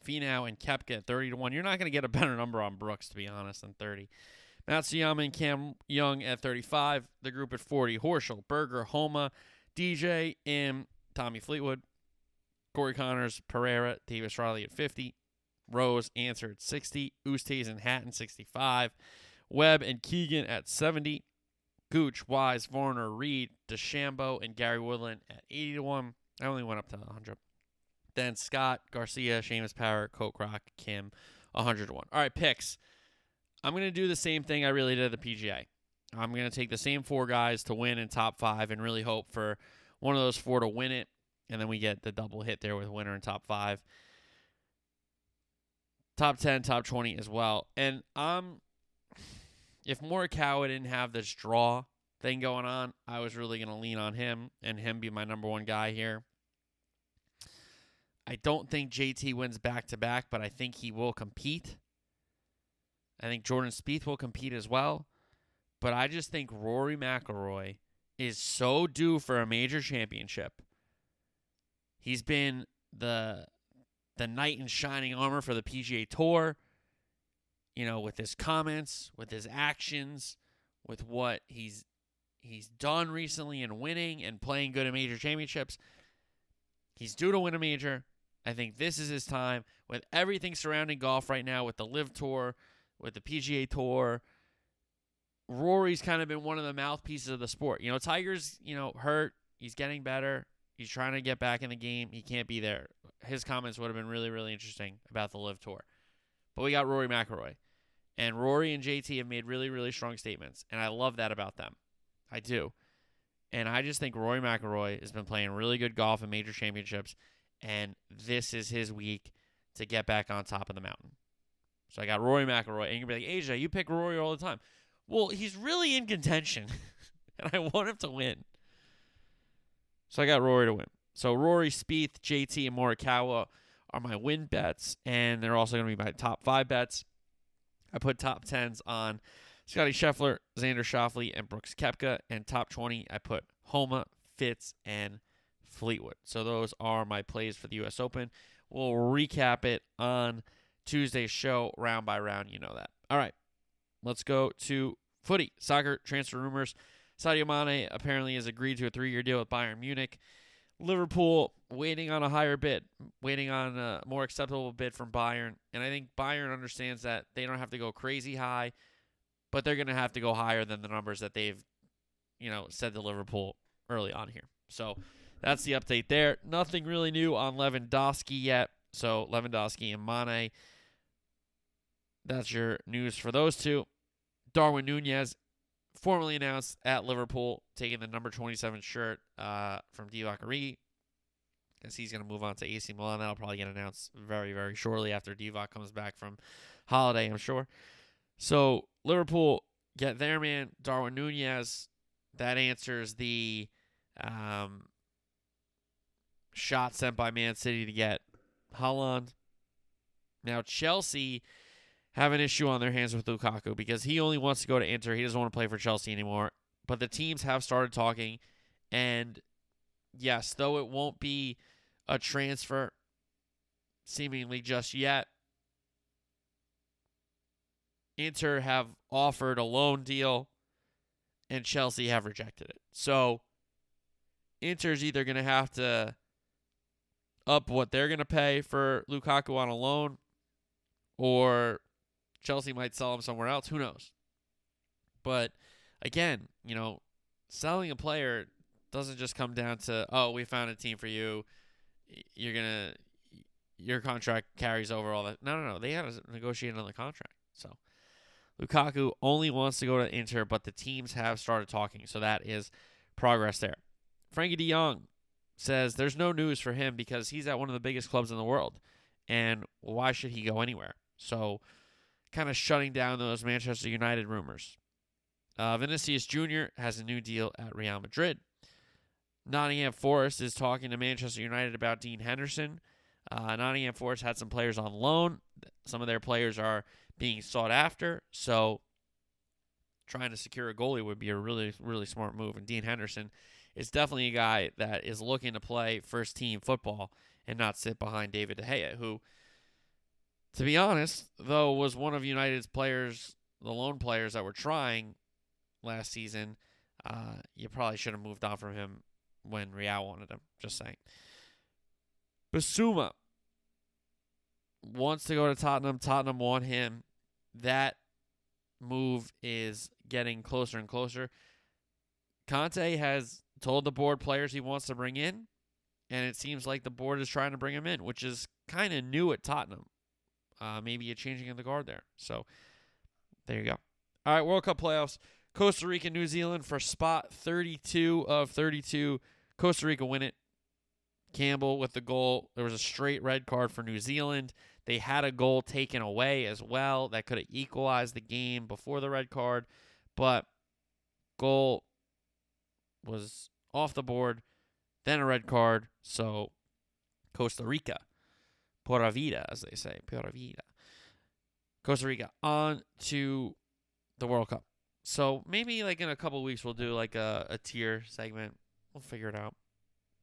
Finau and Koepka at 30 to 1. You're not going to get a better number on Brooks, to be honest, than 30. Matsuyama and Cam Young at 35. The group at 40. Horschel, Berger, Homa, DJ, Im, Tommy Fleetwood. Corey Conners, Pereira, Davis Riley at 50. Rose answered 60. Oosthuizen and Hatton 65. Webb and Keegan at 70. Gooch, Wise, Varner, Reed, DeChambeau, and Gary Woodland at 80 to 1. I only went up to 100. Then Scott, Garcia, Seamus Power, Kokrak, Kim, 100 to 1. All right, picks. I'm going to do the same thing I really did at the PGA. I'm going to take the same four guys to win in top five and really hope for one of those four to win it. And then we get the double hit there with winner in top five. Top 10, top 20 as well. And um, if Morikawa didn't have this draw thing going on, I was really going to lean on him and him be my number one guy here. I don't think JT wins back to back, but I think he will compete. I think Jordan Spieth will compete as well. But I just think Rory McIlroy is so due for a major championship. He's been the the knight in shining armor for the PGA Tour. You know, with his comments, with his actions, with what he's he's done recently in winning and playing good in major championships. He's due to win a major. I think this is his time with everything surrounding golf right now with the LIV Tour, with the PGA Tour. Rory's kind of been one of the mouthpieces of the sport. You know, Tiger's, you know, hurt. He's getting better. He's trying to get back in the game. He can't be there. His comments would have been really, really interesting about the LIV Tour. But we got Rory McIlroy. And Rory and JT have made really, really strong statements. And I love that about them. I do. And I just think Rory McIlroy has been playing really good golf in major championships. And this is his week to get back on top of the mountain. So I got Rory McIlroy. And you're to be like, AJ, you pick Rory all the time. Well, he's really in contention. and I want him to win. So I got Rory to win. So Rory, Spieth, JT, and Morikawa are my win bets, and they're also going to be my top five bets. I put top tens on Scotty Scheffler, Xander Schauffele, and Brooks Koepka, and top twenty I put Homa, Fitz, and Fleetwood. So those are my plays for the U.S. Open. We'll recap it on Tuesday's show, round by round. You know that. All right, let's go to footy soccer transfer rumors. Sadio Mane apparently has agreed to a three-year deal with Bayern Munich. Liverpool waiting on a higher bid, waiting on a more acceptable bid from Bayern. And I think Bayern understands that they don't have to go crazy high, but they're going to have to go higher than the numbers that they've, you know, said to Liverpool early on here. So that's the update there. Nothing really new on Lewandowski yet. So Lewandowski and Mane. That's your news for those two. Darwin Nunez formally announced at Liverpool, taking the number 27 shirt uh, from Divock Origi, as he's going to move on to AC Milan. That'll probably get announced very, very shortly after Divock comes back from holiday, I'm sure. So Liverpool get their man, Darwin Nunez. That answers the um, shot sent by Man City to get Haaland. Now Chelsea have an issue on their hands with Lukaku because he only wants to go to Inter. He doesn't want to play for Chelsea anymore. But the teams have started talking, and yes, though it won't be a transfer seemingly just yet, Inter have offered a loan deal and Chelsea have rejected it. So Inter's either going to have to up what they're going to pay for Lukaku on a loan or Chelsea might sell him somewhere else. Who knows? But again, you know, selling a player doesn't just come down to, oh, we found a team for you. You're to, your contract carries over all that. No, no, no. They had to negotiate another contract. So Lukaku only wants to go to Inter, but the teams have started talking. So that is progress there. Frankie de Jong says there's no news for him because he's at one of the biggest clubs in the world. And why should he go anywhere? So kind of shutting down those Manchester United rumors. Uh, Vinicius Jr. has a new deal at Real Madrid. Nottingham Forest is talking to Manchester United about Dean Henderson. Uh, Nottingham Forest had some players on loan. Some of their players are being sought after. So trying to secure a goalie would be a really, really smart move. And Dean Henderson is definitely a guy that is looking to play first team football and not sit behind David De Gea, who, to be honest, though, was one of United's players, the lone players that were trying last season. Uh, you probably should have moved on from him when Real wanted him. Just saying. Bissouma wants to go to Tottenham. Tottenham want him. That move is getting closer and closer. Conte has told the board players he wants to bring in, and it seems like the board is trying to bring him in, which is kind of new at Tottenham. Uh, maybe a changing of the guard there. So there you go. All right, World Cup playoffs. Costa Rica, New Zealand for spot 32 of 32. Costa Rica win it. Campbell with the goal. There was a straight red card for New Zealand. They had a goal taken away as well that could have equalized the game before the red card, but goal was off the board, then a red card. So Costa Rica, Pura Vida, as they say, Pura Vida. Costa Rica on to the World Cup. So maybe like in a couple weeks we'll do like a, a tier segment. We'll figure it out.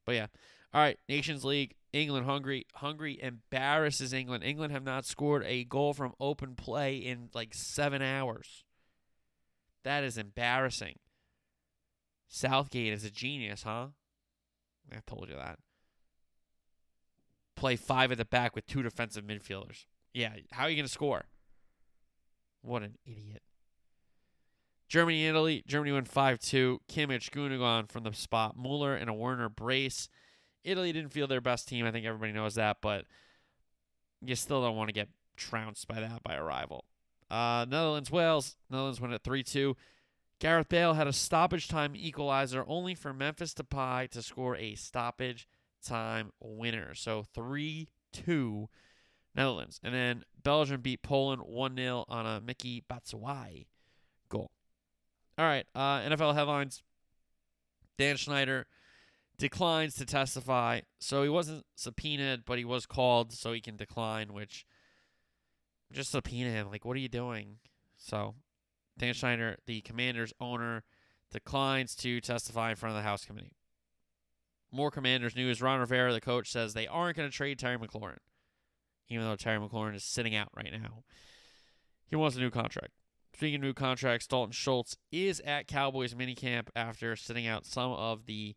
But yeah. All right, Nations League, England, Hungary. Hungary embarrasses England. England have not scored a goal from open play in like seven hours. That is embarrassing. Southgate is a genius, huh? I told you that. Play five at the back with two defensive midfielders. Yeah, how are you going to score? What an idiot. Germany, Italy. Germany won 5 2. Kimmich, Gundogan from the spot. Mueller and a Werner brace. Italy didn't feel their best team. I think everybody knows that, but you still don't want to get trounced by that by a rival. Uh, Netherlands, Wales. Netherlands won at 3 2. Gareth Bale had a stoppage time equalizer only for Memphis Depay to score a stoppage time winner. So 3 2 Netherlands. And then Belgium beat Poland 1 0 on a Mickey Batshuayi goal. All right, uh, NFL headlines. Dan Snyder declines to testify. So he wasn't subpoenaed, but he was called so he can decline, which just subpoena him. Like, what are you doing? So Dan Snyder, the commander's owner, declines to testify in front of the House Committee. More commanders news. Ron Rivera, the coach, says they aren't going to trade Terry McLaurin, even though Terry McLaurin is sitting out right now. He wants a new contract. Speaking of new contracts, Dalton Schultz is at Cowboys minicamp after sitting out some of the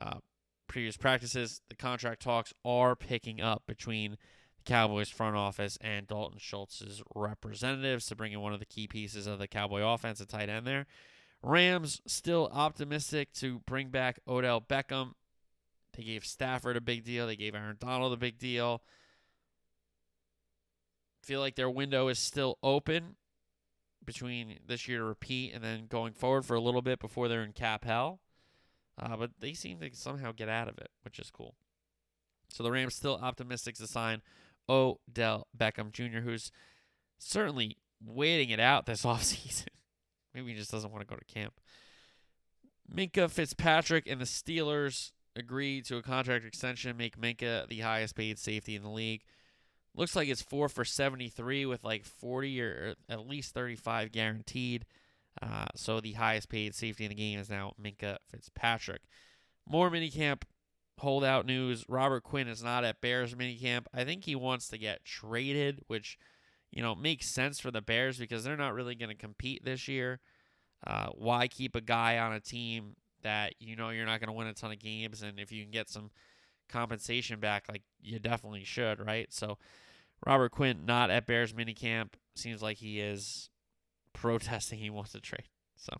uh, previous practices. The contract talks are picking up between the Cowboys front office and Dalton Schultz's representatives to bring in one of the key pieces of the Cowboy offense, a tight end there. Rams still optimistic to bring back Odell Beckham. They gave Stafford a big deal. They gave Aaron Donald a big deal. Feel like their window is still open between this year to repeat and then going forward for a little bit before they're in cap hell. Uh, but they seem to somehow get out of it, which is cool. So the Rams still optimistic to sign Odell Beckham Jr., who's certainly waiting it out this offseason. Maybe he just doesn't want to go to camp. Minkah Fitzpatrick and the Steelers agreed to a contract extension, make Minkah the highest paid safety in the league. Looks like it's four for 73 with like 40 or at least 35 guaranteed. Uh, so the highest paid safety in the game is now Minkah Fitzpatrick. More minicamp holdout news. Robert Quinn is not at Bears minicamp. I think he wants to get traded, which, you know, makes sense for the Bears because they're not really going to compete this year. Uh, why keep a guy on a team that you know you're not going to win a ton of games, and if you can get some compensation back, like you definitely should, right? So Robert Quinn not at Bears minicamp seems like he is protesting he wants to trade. So,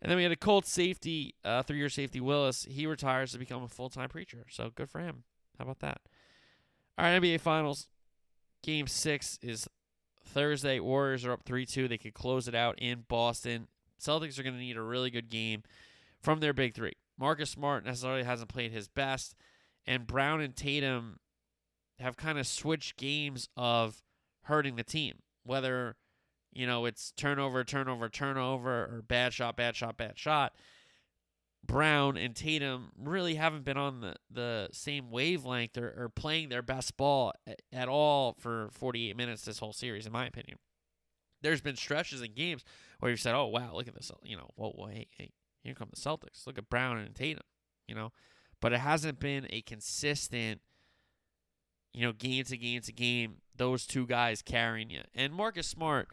and then we had a Colts safety, uh, three-year safety Willis. He retires to become a full-time preacher. So good for him. How about that? All right, NBA Finals. Game six is Thursday. Warriors are up three-two. They could close it out in Boston. Celtics are going to need a really good game from their big three. Marcus Smart necessarily hasn't played his best, and Brown and Tatum have kind of switched games of hurting the team. Whether you know it's turnover, turnover, turnover, or bad shot, bad shot, bad shot. Brown and Tatum really haven't been on the, the same wavelength or, or playing their best ball at, at all for 48 minutes this whole series, in my opinion. There's been stretches in games where you've said, "Oh wow, look at this," you know, whoa, whoa, hey, hey, here come the Celtics. Look at Brown and Tatum, you know, but it hasn't been a consistent, you know, game to game to game. Those two guys carrying you, and Marcus Smart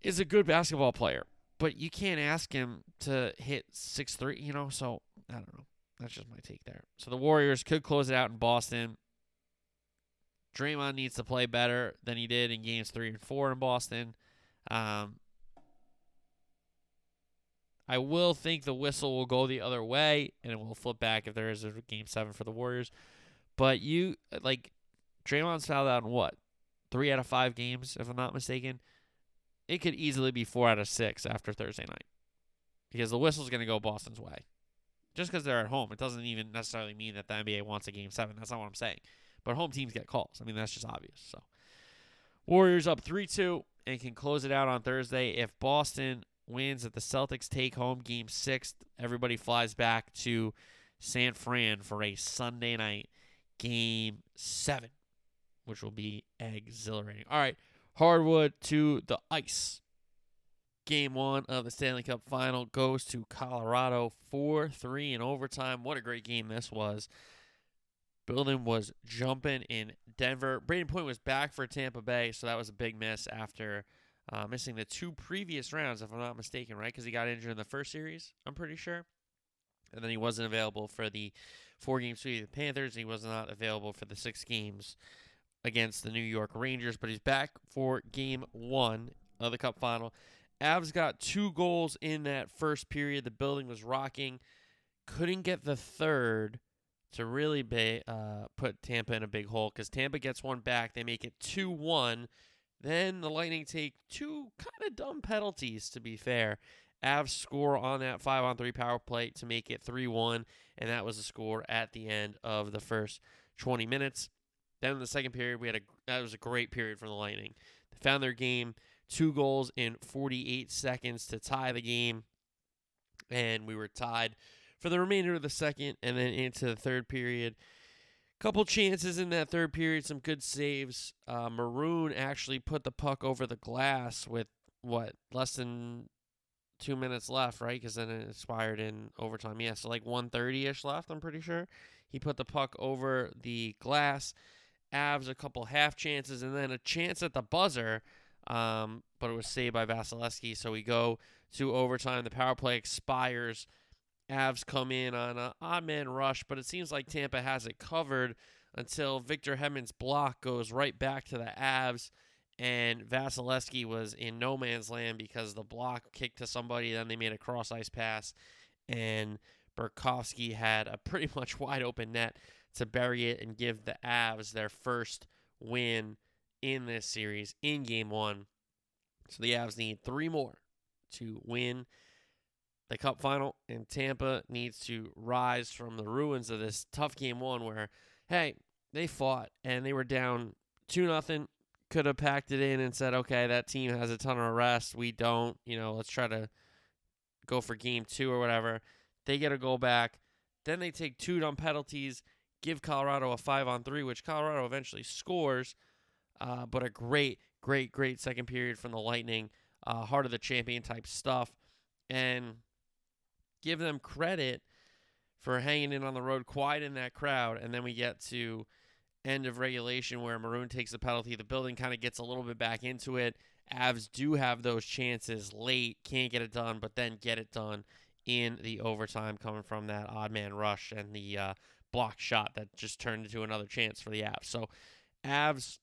is a good basketball player, but you can't ask him to hit six three, you know. So I don't know. That's just my take there. So the Warriors could close it out in Boston. Draymond needs to play better than he did in games three and four in Boston. Um, I will think the whistle will go the other way and it will flip back if there is a game seven for the Warriors. But you like Draymond's fouled out in what? Three out of five games, if I'm not mistaken. It could easily be four out of six after Thursday night. Because the whistle's gonna go Boston's way. Just because they're at home, it doesn't even necessarily mean that the NBA wants a game seven. That's not what I'm saying. But home teams get calls. I mean, that's just obvious. So Warriors up 3 2 and can close it out on Thursday. If Boston wins, if the Celtics take home game six, everybody flies back to San Fran for a Sunday night game seven, which will be exhilarating. All right, hardwood to the ice. Game one of the Stanley Cup final goes to Colorado 4 3 in overtime. What a great game this was. Building was jumping in Denver. Brayden Point was back for Tampa Bay, so that was a big miss after uh, missing the two previous rounds, if I'm not mistaken, right? Because he got injured in the first series, I'm pretty sure. And then he wasn't available for the four game sweep of the Panthers. He was not available for the six games against the New York Rangers, but he's back for game one of the Cup final. Avs got two goals in that first period. The building was rocking. Couldn't get the third to really be, uh, put Tampa in a big hole because Tampa gets one back. They make it 2 1. Then the Lightning take two kind of dumb penalties, to be fair. Avs score on that 5 on 3 power play to make it 3 1, and that was the score at the end of the first 20 minutes. Then in the second period, we had a that was a great period for the Lightning. They found their game, two goals in 48 seconds to tie the game, and we were tied for the remainder of the second and then into the third period. Couple chances in that third period, some good saves. Uh, Maroon actually put the puck over the glass with what less than two minutes left, right? Because then it expired in overtime. Yeah, so like 130 ish left, I'm pretty sure. He put the puck over the glass. Avs a couple half chances and then a chance at the buzzer, um, but it was saved by Vasilevskiy. So we go to overtime. The power play expires. Avs come in on an odd ah, man rush, but it seems like Tampa has it covered until Victor Hedman's block goes right back to the Avs, and Vasilevskiy was in no man's land because the block kicked to somebody, then they made a cross ice pass, and Burakovsky had a pretty much wide open net to bury it and give the Avs their first win in this series in game one. So the Avs need three more to win the cup final, and Tampa needs to rise from the ruins of this tough game one where, hey, they fought and they were down 2 nothing. Could have packed it in and said, okay, that team has a ton of rest. We don't. You know, let's try to go for game two or whatever. They get a goal back. Then they take two dumb penalties, give Colorado a five on three, which Colorado eventually scores. Uh, but a great, great, great second period from the Lightning. Uh, heart of the champion type stuff. And give them credit for hanging in on the road quiet in that crowd. And then we get to end of regulation where Maroon takes the penalty. The building kind of gets a little bit back into it. Avs do have those chances late, can't get it done, but then get it done in the overtime coming from that odd man rush and the uh, block shot that just turned into another chance for the Avs. So Avs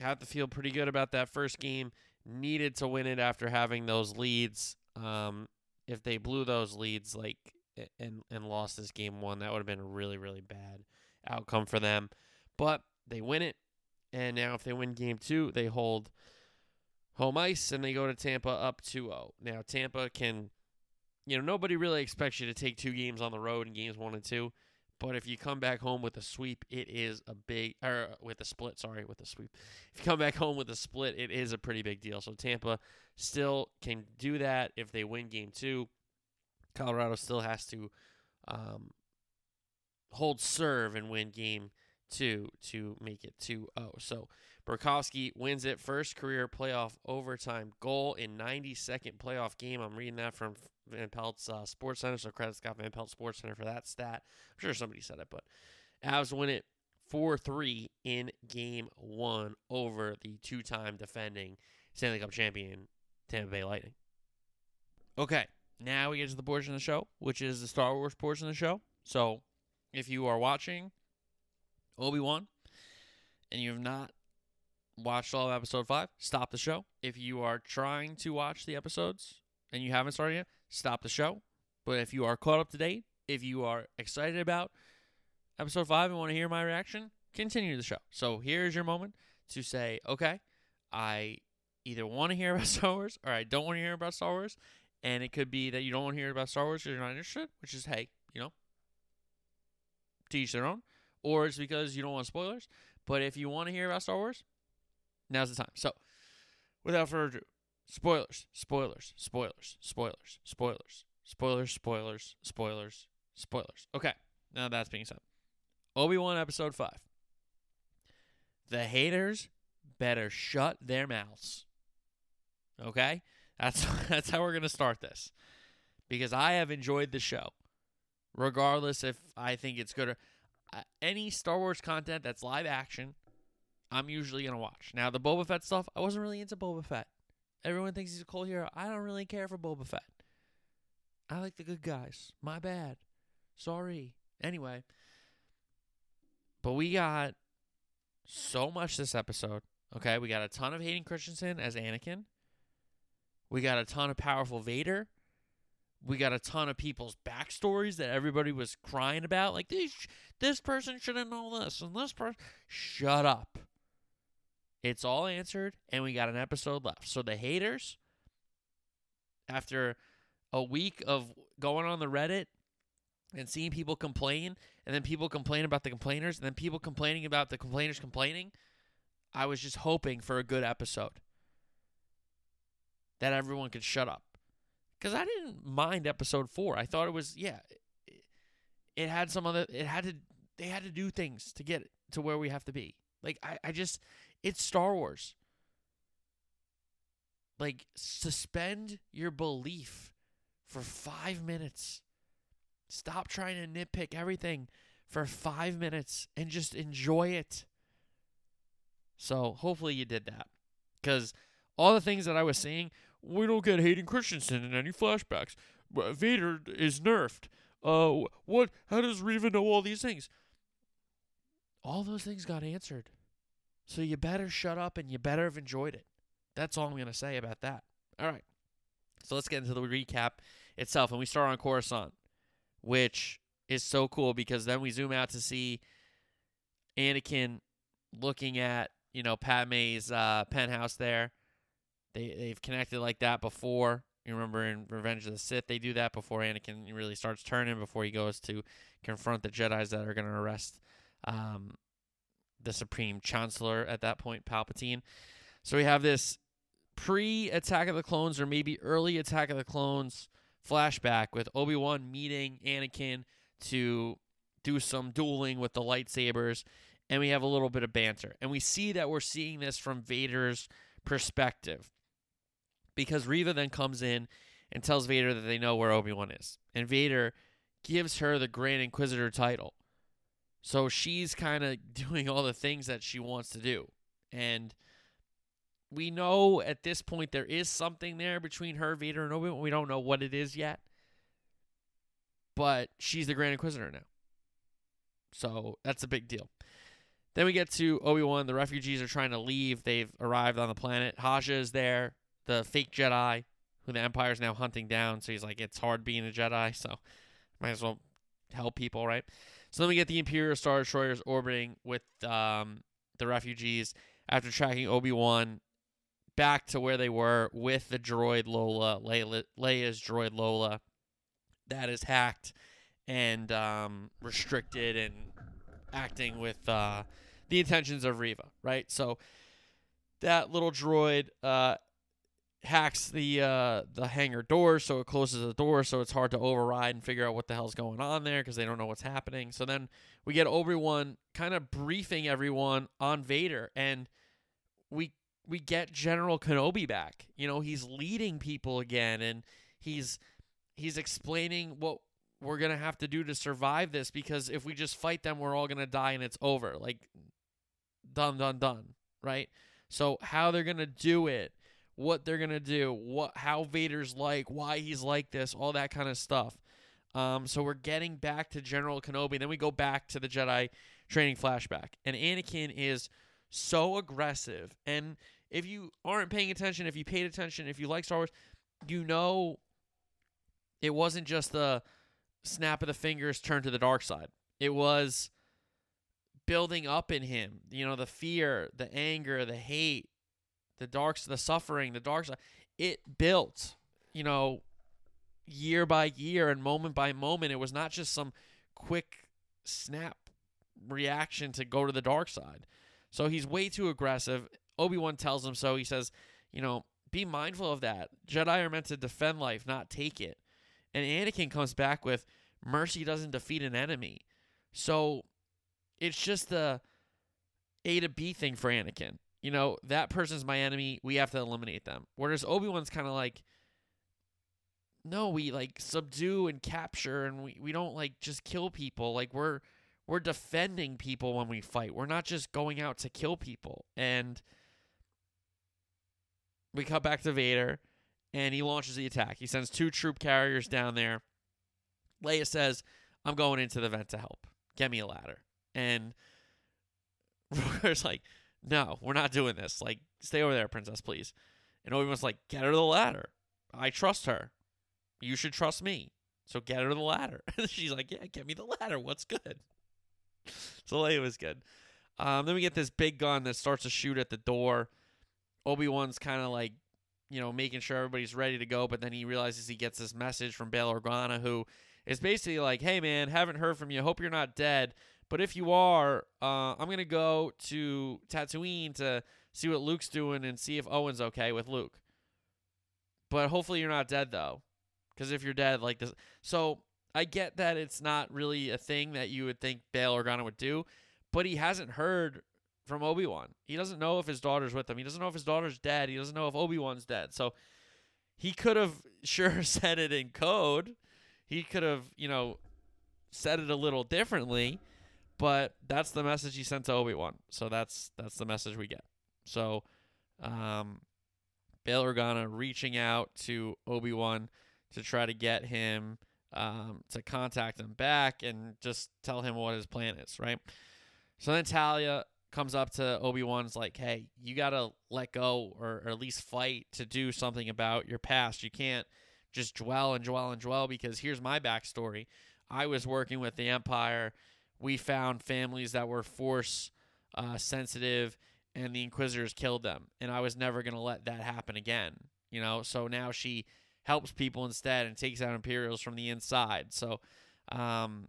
have to feel pretty good about that first game. Needed to win it after having those leads. Um, if they blew those leads like and and lost this game one, that would have been a really really bad outcome for them. But they win it, and now if they win game two, they hold home ice and they go to Tampa up 2-0. Now Tampa can, you know, nobody really expects you to take two games on the road in games one and two. But if you come back home with a sweep, it is a big or with a split, sorry, with a sweep. If you come back home with a split, it is a pretty big deal. So Tampa still can do that if they win game 2. Colorado still has to um, hold serve and win game 2 to make it 2-0. So Burakovsky wins it first career playoff overtime goal in 92nd playoff game. I'm reading that from Van Pelt's uh, Sports Center, so credit Scott Van Pelt Sports Center for that stat. I'm sure somebody said it, but Avs win it 4 3 in game one over the two time defending Stanley Cup champion Tampa Bay Lightning. Okay, now we get to the portion of the show, which is the Star Wars portion of the show. So if you are watching Obi Wan and you have not watched all of episode five, stop the show. If you are trying to watch the episodes and you haven't started yet, stop the show. But if you are caught up to date, if you are excited about episode five and want to hear my reaction, continue the show. So here's your moment to say, okay, I either want to hear about Star Wars or I don't want to hear about Star Wars. And it could be that you don't want to hear about Star Wars because you're not interested, which is, hey, you know, teach each their own. Or it's because you don't want spoilers. But if you want to hear about Star Wars, now's the time. So, without further ado, Spoilers, spoilers, spoilers, spoilers, spoilers, spoilers, spoilers, spoilers, spoilers. Okay, now that's being said. Obi Wan Episode 5. The haters better shut their mouths. Okay? That's that's how we're going to start this. Because I have enjoyed the show. Regardless if I think it's good or uh, any Star Wars content that's live action, I'm usually to watch. Now, the Boba Fett stuff, I wasn't really into Boba Fett. Everyone thinks he's a cool hero. I don't really care for Boba Fett. I like the good guys. My bad. Sorry. Anyway, but we got so much this episode. Okay, we got a ton of Hayden Christensen as Anakin. We got a ton of powerful Vader. We got a ton of people's backstories that everybody was crying about. Like this, this person shouldn't know this, and this person. Shut up. It's all answered, and we got an episode left. So the haters, after a week of going on the Reddit and seeing people complain, and then people complain about the complainers, and then people complaining about the complainers complaining, I was just hoping for a good episode that everyone could shut up. Because I didn't mind episode four. I thought it was, yeah, it, it had some other, it had to, they had to do things to get to where we have to be. Like, I, I just, it's Star Wars. Like, suspend your belief for five minutes. Stop trying to nitpick everything for five minutes and just enjoy it. So, hopefully, you did that. Because all the things that I was saying, we don't get Hayden Christensen in any flashbacks. Vader is nerfed. Uh, what? How does Reva know all these things? All those things got answered. So you better shut up and you better have enjoyed it. That's all I'm going to say about that. All right. So let's get into the recap itself. And we start on Coruscant, which is so cool because then we zoom out to see Anakin looking at you know Padme's uh, penthouse there. They they've connected like that before. You remember in Revenge of the Sith they do that before Anakin really starts turning before he goes to confront the Jedi's that are going to arrest um, the Supreme Chancellor at that point, Palpatine. So we have this pre Attack of the Clones or maybe early Attack of the Clones flashback with Obi Wan meeting Anakin to do some dueling with the lightsabers, and we have a little bit of banter. And we see that we're seeing this from Vader's perspective because Reva then comes in and tells Vader that they know where Obi Wan is. And Vader gives her the Grand Inquisitor title. So she's kind of doing all the things that she wants to do. And we know at this point there is something there between her, Vader, and Obi Wan. We don't know what it is yet. But she's the Grand Inquisitor now. So that's a big deal. Then we get to Obi Wan. The refugees are trying to leave. They've arrived on the planet. Haja is there, the fake Jedi, who the Empire is now hunting down. So he's like, it's hard being a Jedi, so might as well help people, right? So then we get the Imperial Star Destroyers orbiting with um, the refugees after tracking Obi Wan back to where they were with the droid Lola, Leia, Leia's droid Lola, that is hacked and um, restricted and acting with uh, the intentions of Reva, right? So that little droid uh, hacks the uh, the hangar door, so it closes the door, so it's hard to override and figure out what the hell's going on there because they don't know what's happening. So then we get Obi Wan kind of briefing everyone on Vader, and we we get General Kenobi back. You know, he's leading people again, and he's he's explaining what we're gonna have to do to survive this because if we just fight them, we're all gonna die and it's over. Like done, done, done. Right. So how they're gonna do it, what they're gonna do, what how Vader's like, why he's like this, all that kind of stuff. Um, so we're getting back to General Kenobi, then we go back to the Jedi training flashback, and Anakin is so aggressive. And if you aren't paying attention, if you paid attention, if you like Star Wars, you know it wasn't just the snap of the fingers turn to the dark side. It was building up in him, you know, the fear, the anger, the hate, the darks, the suffering, the dark side. It built, you know, year by year and moment by moment. It was not just some quick snap reaction to go to the dark side. So he's way too aggressive. Obi-Wan tells him so. He says, you know, be mindful of that. Jedi are meant to defend life, not take it. And Anakin comes back with mercy doesn't defeat an enemy. So it's just the A to B thing for Anakin. You know, that person's my enemy. We have to eliminate them. Whereas Obi Wan's kind of like, no, we like subdue and capture, and we, we don't like just kill people. Like we're we're defending people when we fight. We're not just going out to kill people. And we cut back to Vader, and he launches the attack. He sends two troop carriers down there. Leia says, I'm going into the vent to help. Get me a ladder. And Rooker's like, no, we're not doing this. Like, stay over there, princess, please. And Obi-Wan's like, get her to the ladder. I trust her. You should trust me. So get her the ladder. She's like, yeah, get me the ladder. What's good? So Leia was good. Um, then we get this big gun that starts to shoot at the door. Obi-Wan's kind of like you know, making sure everybody's ready to go. But then he realizes he gets this message from Bail Organa, who is basically like, "Hey, man, haven't heard from you. Hope you're not dead. But if you are, uh, I'm gonna go to Tatooine to see what Luke's doing and see if Owen's okay with Luke. But hopefully you're not dead though, because if you're dead, like this, so I get that it's not really a thing that you would think Bail Organa would do, but he hasn't heard from Obi Wan. He doesn't know if his daughter's with him. He doesn't know if his daughter's dead. He doesn't know if Obi Wan's dead. So he could have sure said it in code. He could have, you know, said it a little differently, but that's the message he sent to Obi Wan. So that's that's the message we get. So, um, Bail Organa reaching out to Obi Wan to try to get him um, to contact him back and just tell him what his plan is, right? So then Talia comes up to Obi-Wan's like, "Hey, you got to let go or, or, at least fight to do something about your past. You can't just dwell and dwell and dwell because here's my backstory. I was working with the Empire. We found families that were force uh, sensitive, and the Inquisitors killed them. And I was never going to let that happen again. You know, so now she helps people instead and takes out Imperials from the inside. So, um,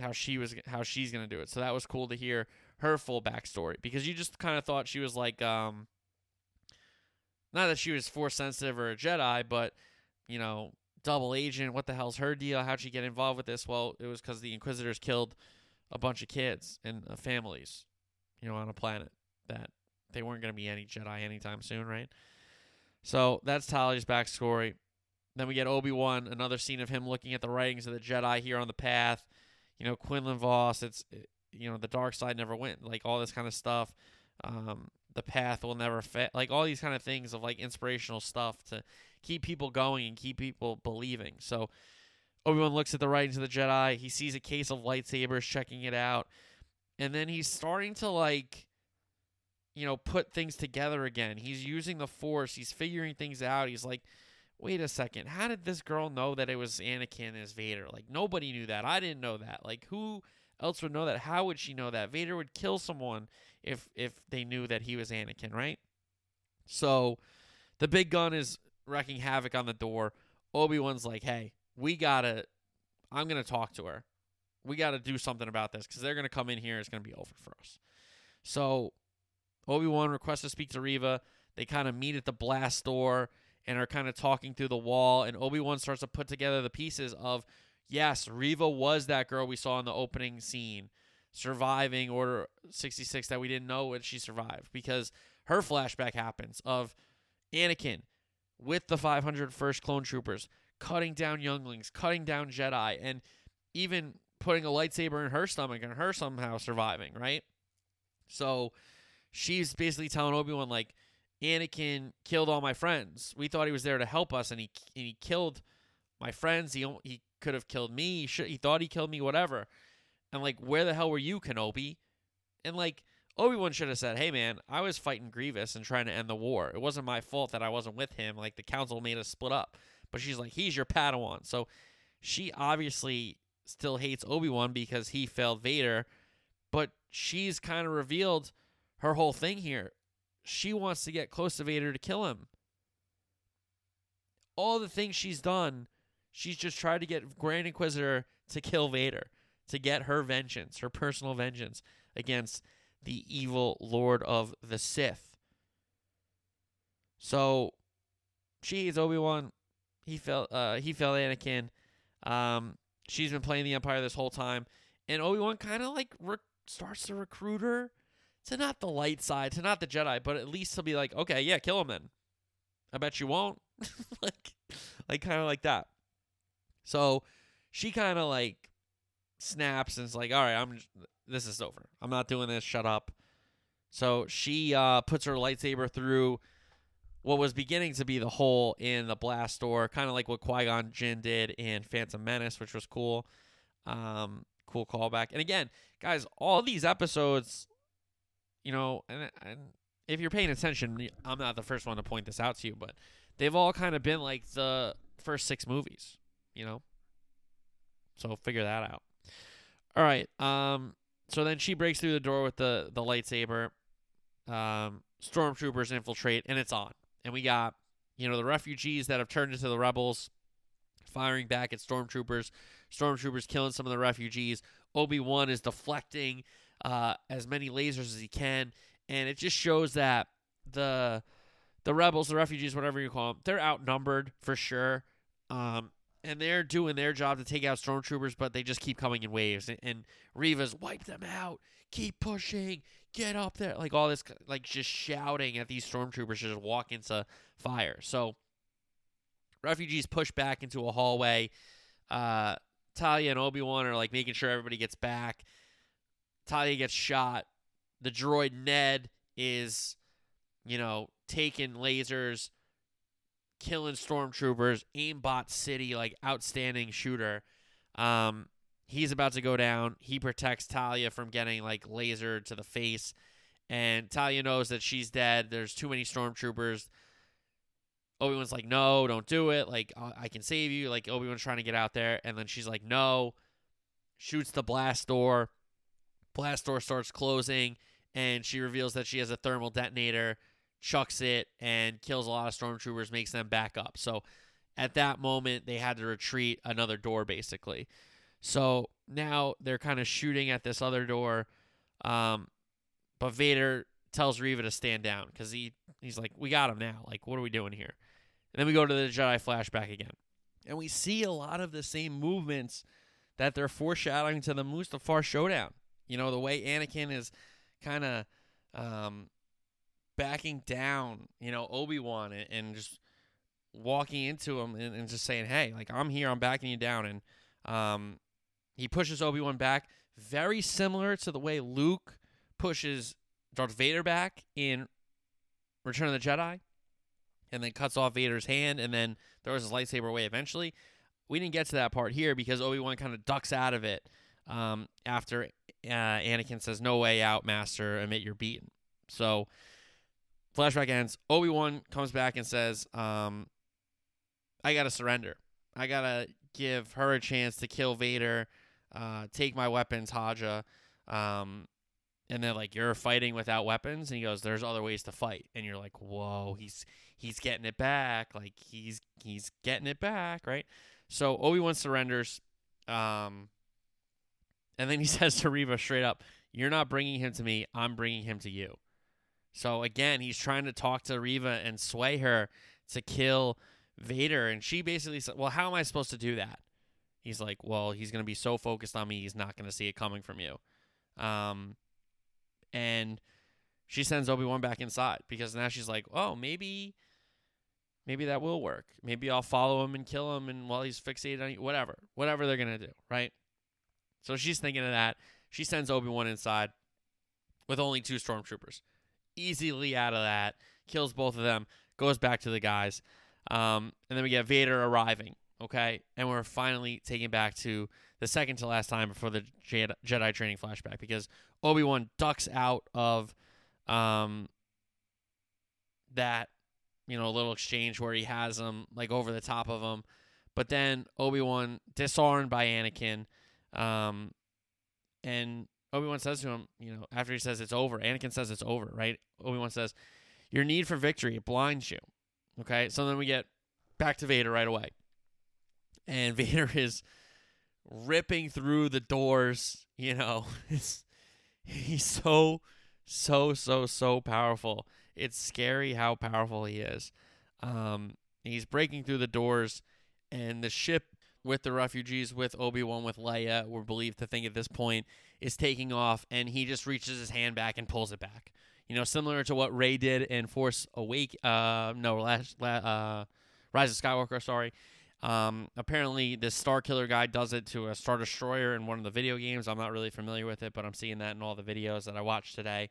how she was how she's gonna do it. So that was cool to hear her full backstory because you just kind of thought she was like um not that she was force sensitive or a Jedi, but you know, double agent. What the hell's her deal? How'd she get involved with this? Well, it was because the Inquisitors killed a bunch of kids and uh, families, you know, on a planet that they weren't going to be any Jedi anytime soon, right? So that's Talia's backstory. Then we get Obi Wan, another scene of him looking at the writings of the Jedi here on the path. You know, Quinlan Vos. It's you know the dark side never went. Like all this kind of stuff. Um, the path will never fit. Like all these kind of things of like inspirational stuff to keep people going and keep people believing. So Obi Wan looks at the writings of the Jedi. He sees a case of lightsabers, checking it out, and then he's starting to like, you know, put things together again. He's using the Force. He's figuring things out. He's like, wait a second, how did this girl know that it was Anakin as Vader? Like nobody knew that. I didn't know that. Like who else would know that? How would she know that? Vader would kill someone if if they knew that he was Anakin, right? So the big gun is wrecking havoc on the door. Obi-Wan's like, "Hey, we got to I'm to talk to her. We got to do something about this cuz they're to come in here it's to be over for us." So Obi-Wan requests to speak to Reva. They kind of meet at the blast door and are kind of talking through the wall and Obi-Wan starts to put together the pieces of yes, Reva was that girl we saw in the opening scene surviving Order 66 that we didn't know when she survived because her flashback happens of Anakin with the 501st clone troopers cutting down younglings, cutting down Jedi, and even putting a lightsaber in her stomach and her somehow surviving, right? So she's basically telling Obi-Wan like Anakin killed all my friends. We thought he was there to help us and he and he killed my friends. He he could have killed me. He, should, he thought he killed me whatever. And like where the hell were you Kenobi? And like Obi-Wan should have said, "Hey man, I was fighting Grievous and trying to end the war. It wasn't my fault that I wasn't with him. Like the council made us split up." But she's like, "He's your Padawan." So she obviously still hates Obi-Wan because he failed Vader, but she's kind of revealed her whole thing here. She wants to get close to Vader to kill him. All the things she's done, she's just tried to get Grand Inquisitor to kill Vader, to get her vengeance, her personal vengeance against the evil Lord of the Sith. So she hates Obi Wan. He felt uh, he felt Anakin. Um, she's been playing the Empire this whole time, and Obi Wan kind of like re- starts to recruit her to not the light side, to not the Jedi, but at least he'll be like, okay, yeah, kill him then. I bet you won't. like, like kind of like that. So she kind of like snaps and is like, all right, I'm this is over. I'm not doing this. Shut up. So she uh, puts her lightsaber through what was beginning to be the hole in the blast door, kind of like what Qui Gon Jinn did in Phantom Menace, which was cool. Um, cool callback. And again, guys, all these episodes, you know, and, and if you're paying attention, I'm not the first one to point this out to you, but they've all kind of been like the first six movies, you know. So figure that out. All right. Um, so then she breaks through the door with the the lightsaber. Um, stormtroopers infiltrate, and it's on. And we got you know the refugees that have turned into the rebels, firing back at stormtroopers. Stormtroopers killing some of the refugees. Obi Wan is deflecting uh, as many lasers as he can, and it just shows that the the rebels, the refugees, whatever you call them, they're outnumbered for sure. Um, and they're doing their job to take out stormtroopers, but they just keep coming in waves. And, and Reva's wipe them out, keep pushing, get up there, like all this, like just shouting at these stormtroopers to just walk into fire. So refugees push back into a hallway. Uh, Talia and Obi Wan are like making sure everybody gets back. Talia gets shot. The droid Ned is, you know, taking lasers killing stormtroopers, aimbot city, like outstanding shooter. Um, he's about to go down. He protects Talia from getting like lasered to the face, and Talia knows that she's dead. There's too many stormtroopers. Obi Wan's like, no, don't do it. Like I-, I can save you. Like Obi Wan's trying to get out there, and then she's like, no, shoots the blast door. Blast door starts closing, and she reveals that she has a thermal detonator, chucks it, and kills a lot of stormtroopers, makes them back up. So at that moment, they had to retreat another door, basically. So now they're kind of shooting at this other door. Um, but Vader tells Reva to stand down because he, he's like, We got him now. Like, what are we doing here? And then we go to the Jedi flashback again. And we see a lot of the same movements that they're foreshadowing to the Mustafar showdown. You know, the way Anakin is kind of um, backing down, you know, Obi Wan and, and, just walking into him and, and, just saying, "Hey, like I'm here, I'm backing you down." And um, he pushes Obi Wan back, very similar to the way Luke pushes Darth Vader back in Return of the Jedi, and then cuts off Vader's hand, and then throws his lightsaber away eventually. We didn't get to that part here because Obi Wan kind of ducks out of it um, after uh, Anakin says, "No way out, Master. Admit you're beaten." So, flashback ends. Obi Wan comes back and says, um, "I gotta surrender. I gotta give her a chance to kill Vader, uh, take my weapons, Haja." Um, and they're like, "You're fighting without weapons," and he goes, "There's other ways to fight." And you're like, "Whoa, he's he's getting it back. Like he's he's getting it back, right?" So Obi Wan surrenders. Um, and then he says to Reva straight up, You're not bringing him to me. I'm bringing him to you. So again, he's trying to talk to Reva and sway her to kill Vader. And she basically said, Well, how am I supposed to do that? He's like, Well, he's going to be so focused on me, he's not going to see it coming from you. Um, and she sends Obi Wan back inside because now she's like, Oh, maybe. Maybe that will work. Maybe I'll follow him and kill him, and while he's fixated on you, whatever, whatever they're gonna do, right? So she's thinking of that. She sends Obi Wan inside with only two stormtroopers. Easily out of that, kills both of them, goes back to the guys. Um, and then we get Vader arriving, okay? And we're finally taken back to the second to last time before the Jedi, training flashback because Obi Wan ducks out of um, that, you know, little exchange where he has him like over the top of him. But then Obi Wan disarmed by Anakin um, and Obi Wan says to him, you know, after he says it's over, Anakin says it's over, right? Obi Wan says, "Your need for victory it blinds you." Okay, so then we get back to Vader right away, and Vader is ripping through the doors. You know, he's so, so, so, so powerful. It's scary how powerful he is. Um, he's breaking through the doors, and the ship with the refugees, with Obi Wan, with Leia, we're believed to think at this point, is taking off, and he just reaches his hand back and pulls it back. You know, similar to what Rey did in Force Awake, uh, no, last, uh, Rise of Skywalker. Sorry. Um, apparently, this Starkiller guy does it to a Star Destroyer in one of the video games. I'm not really familiar with it, but I'm seeing that in all the videos that I watched today.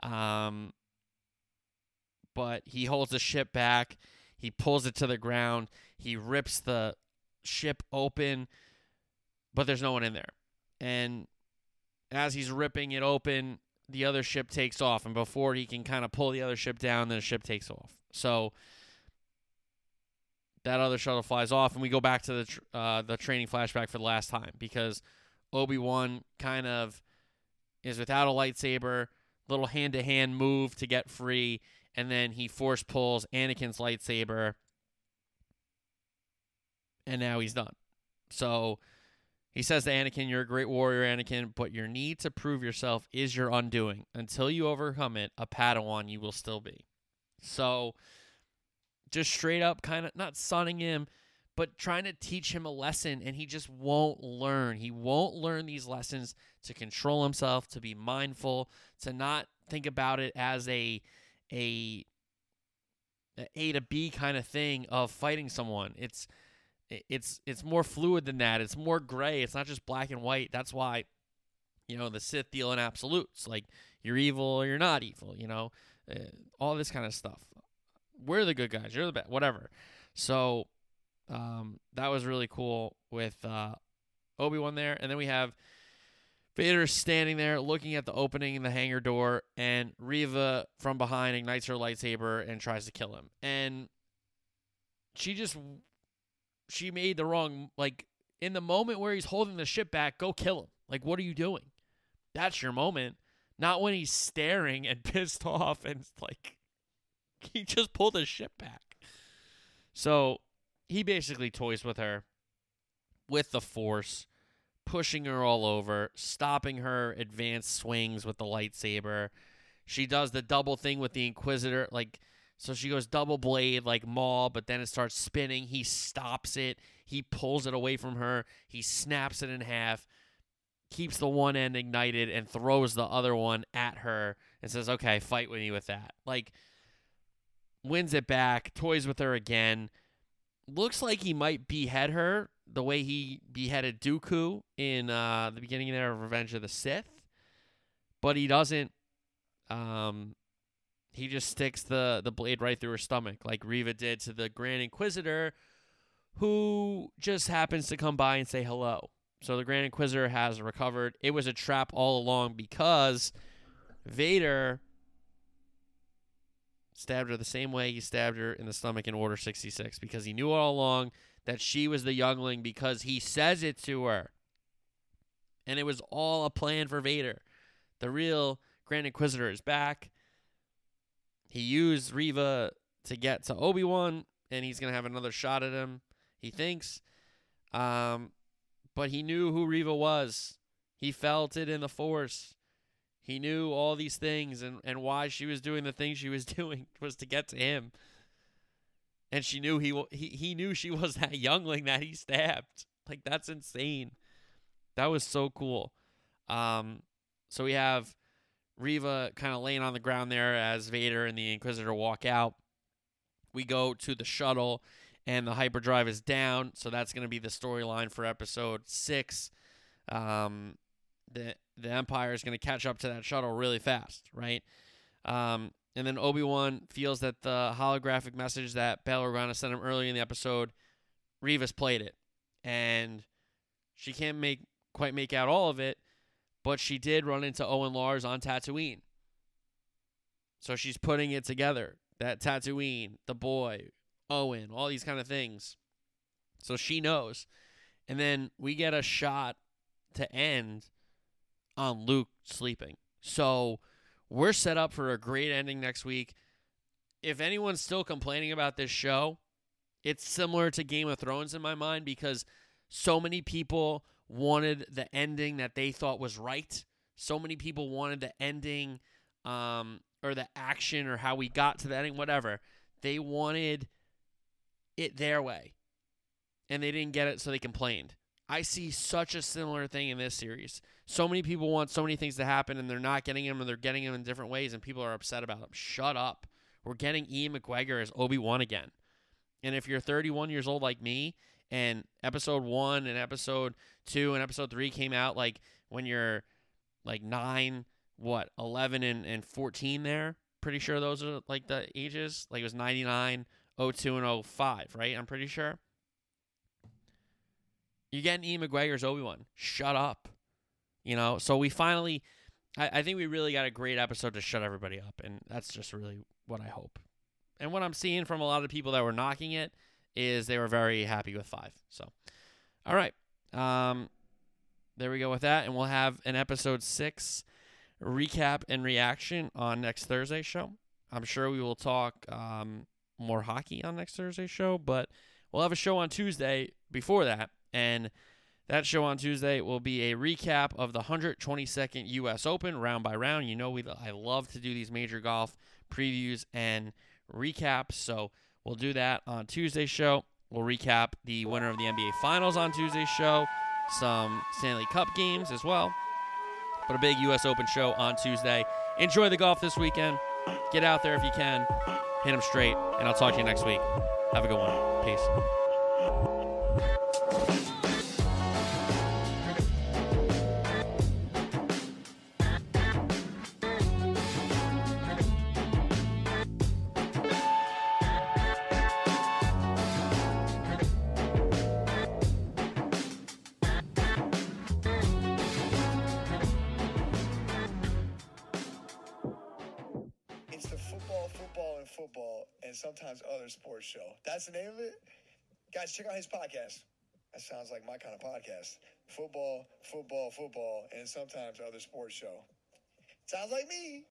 Um, but he holds the ship back. He pulls it to the ground. He rips the ship open, but there's no one in there. And as he's ripping it open, the other ship takes off, and before he can kind of pull the other ship down, the ship takes off. So that other shuttle flies off, and we go back to the tr- uh, the training flashback for the last time because Obi Wan kind of is without a lightsaber, little hand to hand move to get free, and then he force pulls Anakin's lightsaber and now he's done. So he says to Anakin, You're a great warrior, Anakin, but your need to prove yourself is your undoing. Until you overcome it, a Padawan you will still be. So just straight up kind of not sunning him, but trying to teach him a lesson, and he just won't learn. He won't learn these lessons to control himself, to be mindful, to not think about it as a a a to B kind of thing of fighting someone. It's it's it's more fluid than that. It's more gray. It's not just black and white. That's why, you know, the Sith deal in absolutes. Like you're evil or you're not evil. You know, uh, all this kind of stuff. We're the good guys. You're the bad. Whatever. So, um, that was really cool with uh, Obi Wan there, and then we have Vader standing there looking at the opening in the hangar door, and Reva from behind ignites her lightsaber and tries to kill him. And she just she made the wrong like in the moment where he's holding the ship back, go kill him. Like, what are you doing? That's your moment. Not when he's staring and pissed off and like he just pulled his shit back. So he basically toys with her with the force, pushing her all over, stopping her advanced swings with the lightsaber. She does the double thing with the Inquisitor, like so she goes double blade like Maul, but then it starts spinning. He stops it. He pulls it away from her. He snaps it in half, keeps the one end ignited, and throws the other one at her and says, Okay, fight with me with that. Like, wins it back, toys with her again. Looks like he might behead her the way he beheaded Dooku in uh, the beginning there of Revenge of the Sith, but he doesn't. Um, he just sticks the the blade right through her stomach, like Reva did to the Grand Inquisitor, who just happens to come by and say hello. So the Grand Inquisitor has recovered. It was a trap all along because Vader stabbed her the same way he stabbed her in the stomach in Order 66 because he knew all along that she was the youngling because he says it to her. And it was all a plan for Vader. The real Grand Inquisitor is back. He used Reva to get to Obi Wan, and he's gonna have another shot at him. He thinks, um, but he knew who Reva was. He felt it in the Force. He knew all these things, and and why she was doing the things she was doing was to get to him. And she knew he he he knew she was that youngling that he stabbed. Like that's insane. That was so cool. Um, so we have Reva kind of laying on the ground there as Vader and the Inquisitor walk out. We go to the shuttle, and the hyperdrive is down, so that's going to be the storyline for episode six. Um, the the Empire is going to catch up to that shuttle really fast, right? Um, and then Obi Wan feels that the holographic message that Bail Organa sent him earlier in the episode, Reva's played it, and she can't make quite make out all of it, but she did run into Owen Lars on Tatooine. So she's putting it together. That Tatooine, the boy, Owen, all these kind of things. So she knows. And then we get a shot to end on Luke sleeping. So we're set up for a great ending next week. If anyone's still complaining about this show, it's similar to Game of Thrones in my mind because so many people wanted the ending that they thought was right. So many people wanted the ending um, or the action or how we got to the ending, whatever. They wanted it their way. And they didn't get it, so they complained. I see such a similar thing in this series. So many people want so many things to happen, and they're not getting them, and they're getting them in different ways, and people are upset about them. Shut up. We're getting E. McGregor as Obi Wan again. And if you're 31 years old like me, and episode one and episode two and episode three came out like when you're like nine, what, 11 and, and 14 there. Pretty sure those are like the ages. Like it was 99, 02, and 05, right? I'm pretty sure. You're getting Ewan McGregor's Obi Wan. Shut up. You know, so we finally, I, I think we really got a great episode to shut everybody up. And that's just really what I hope. And what I'm seeing from a lot of people that were knocking it is they were very happy with five. So, all right. Um, there we go with that. And we'll have an episode six recap and reaction on next Thursday show. I'm sure we will talk um, more hockey on next Thursday show, but we'll have a show on Tuesday before that. And that show on Tuesday will be a recap of the 122nd U.S. Open round by round. You know, we I love to do these major golf previews and recaps. So we'll do that on Tuesday's show. We'll recap the winner of the NBA Finals on Tuesday's show, some Stanley Cup games as well. But a big U.S. Open show on Tuesday. Enjoy the golf this weekend. Get out there if you can. Hit them straight. And I'll talk to you next week. Have a good one. Peace. Name of it. Guys, check out his podcast. That sounds like my kind of podcast. Football, football, football, and sometimes other sports show. Sounds like me.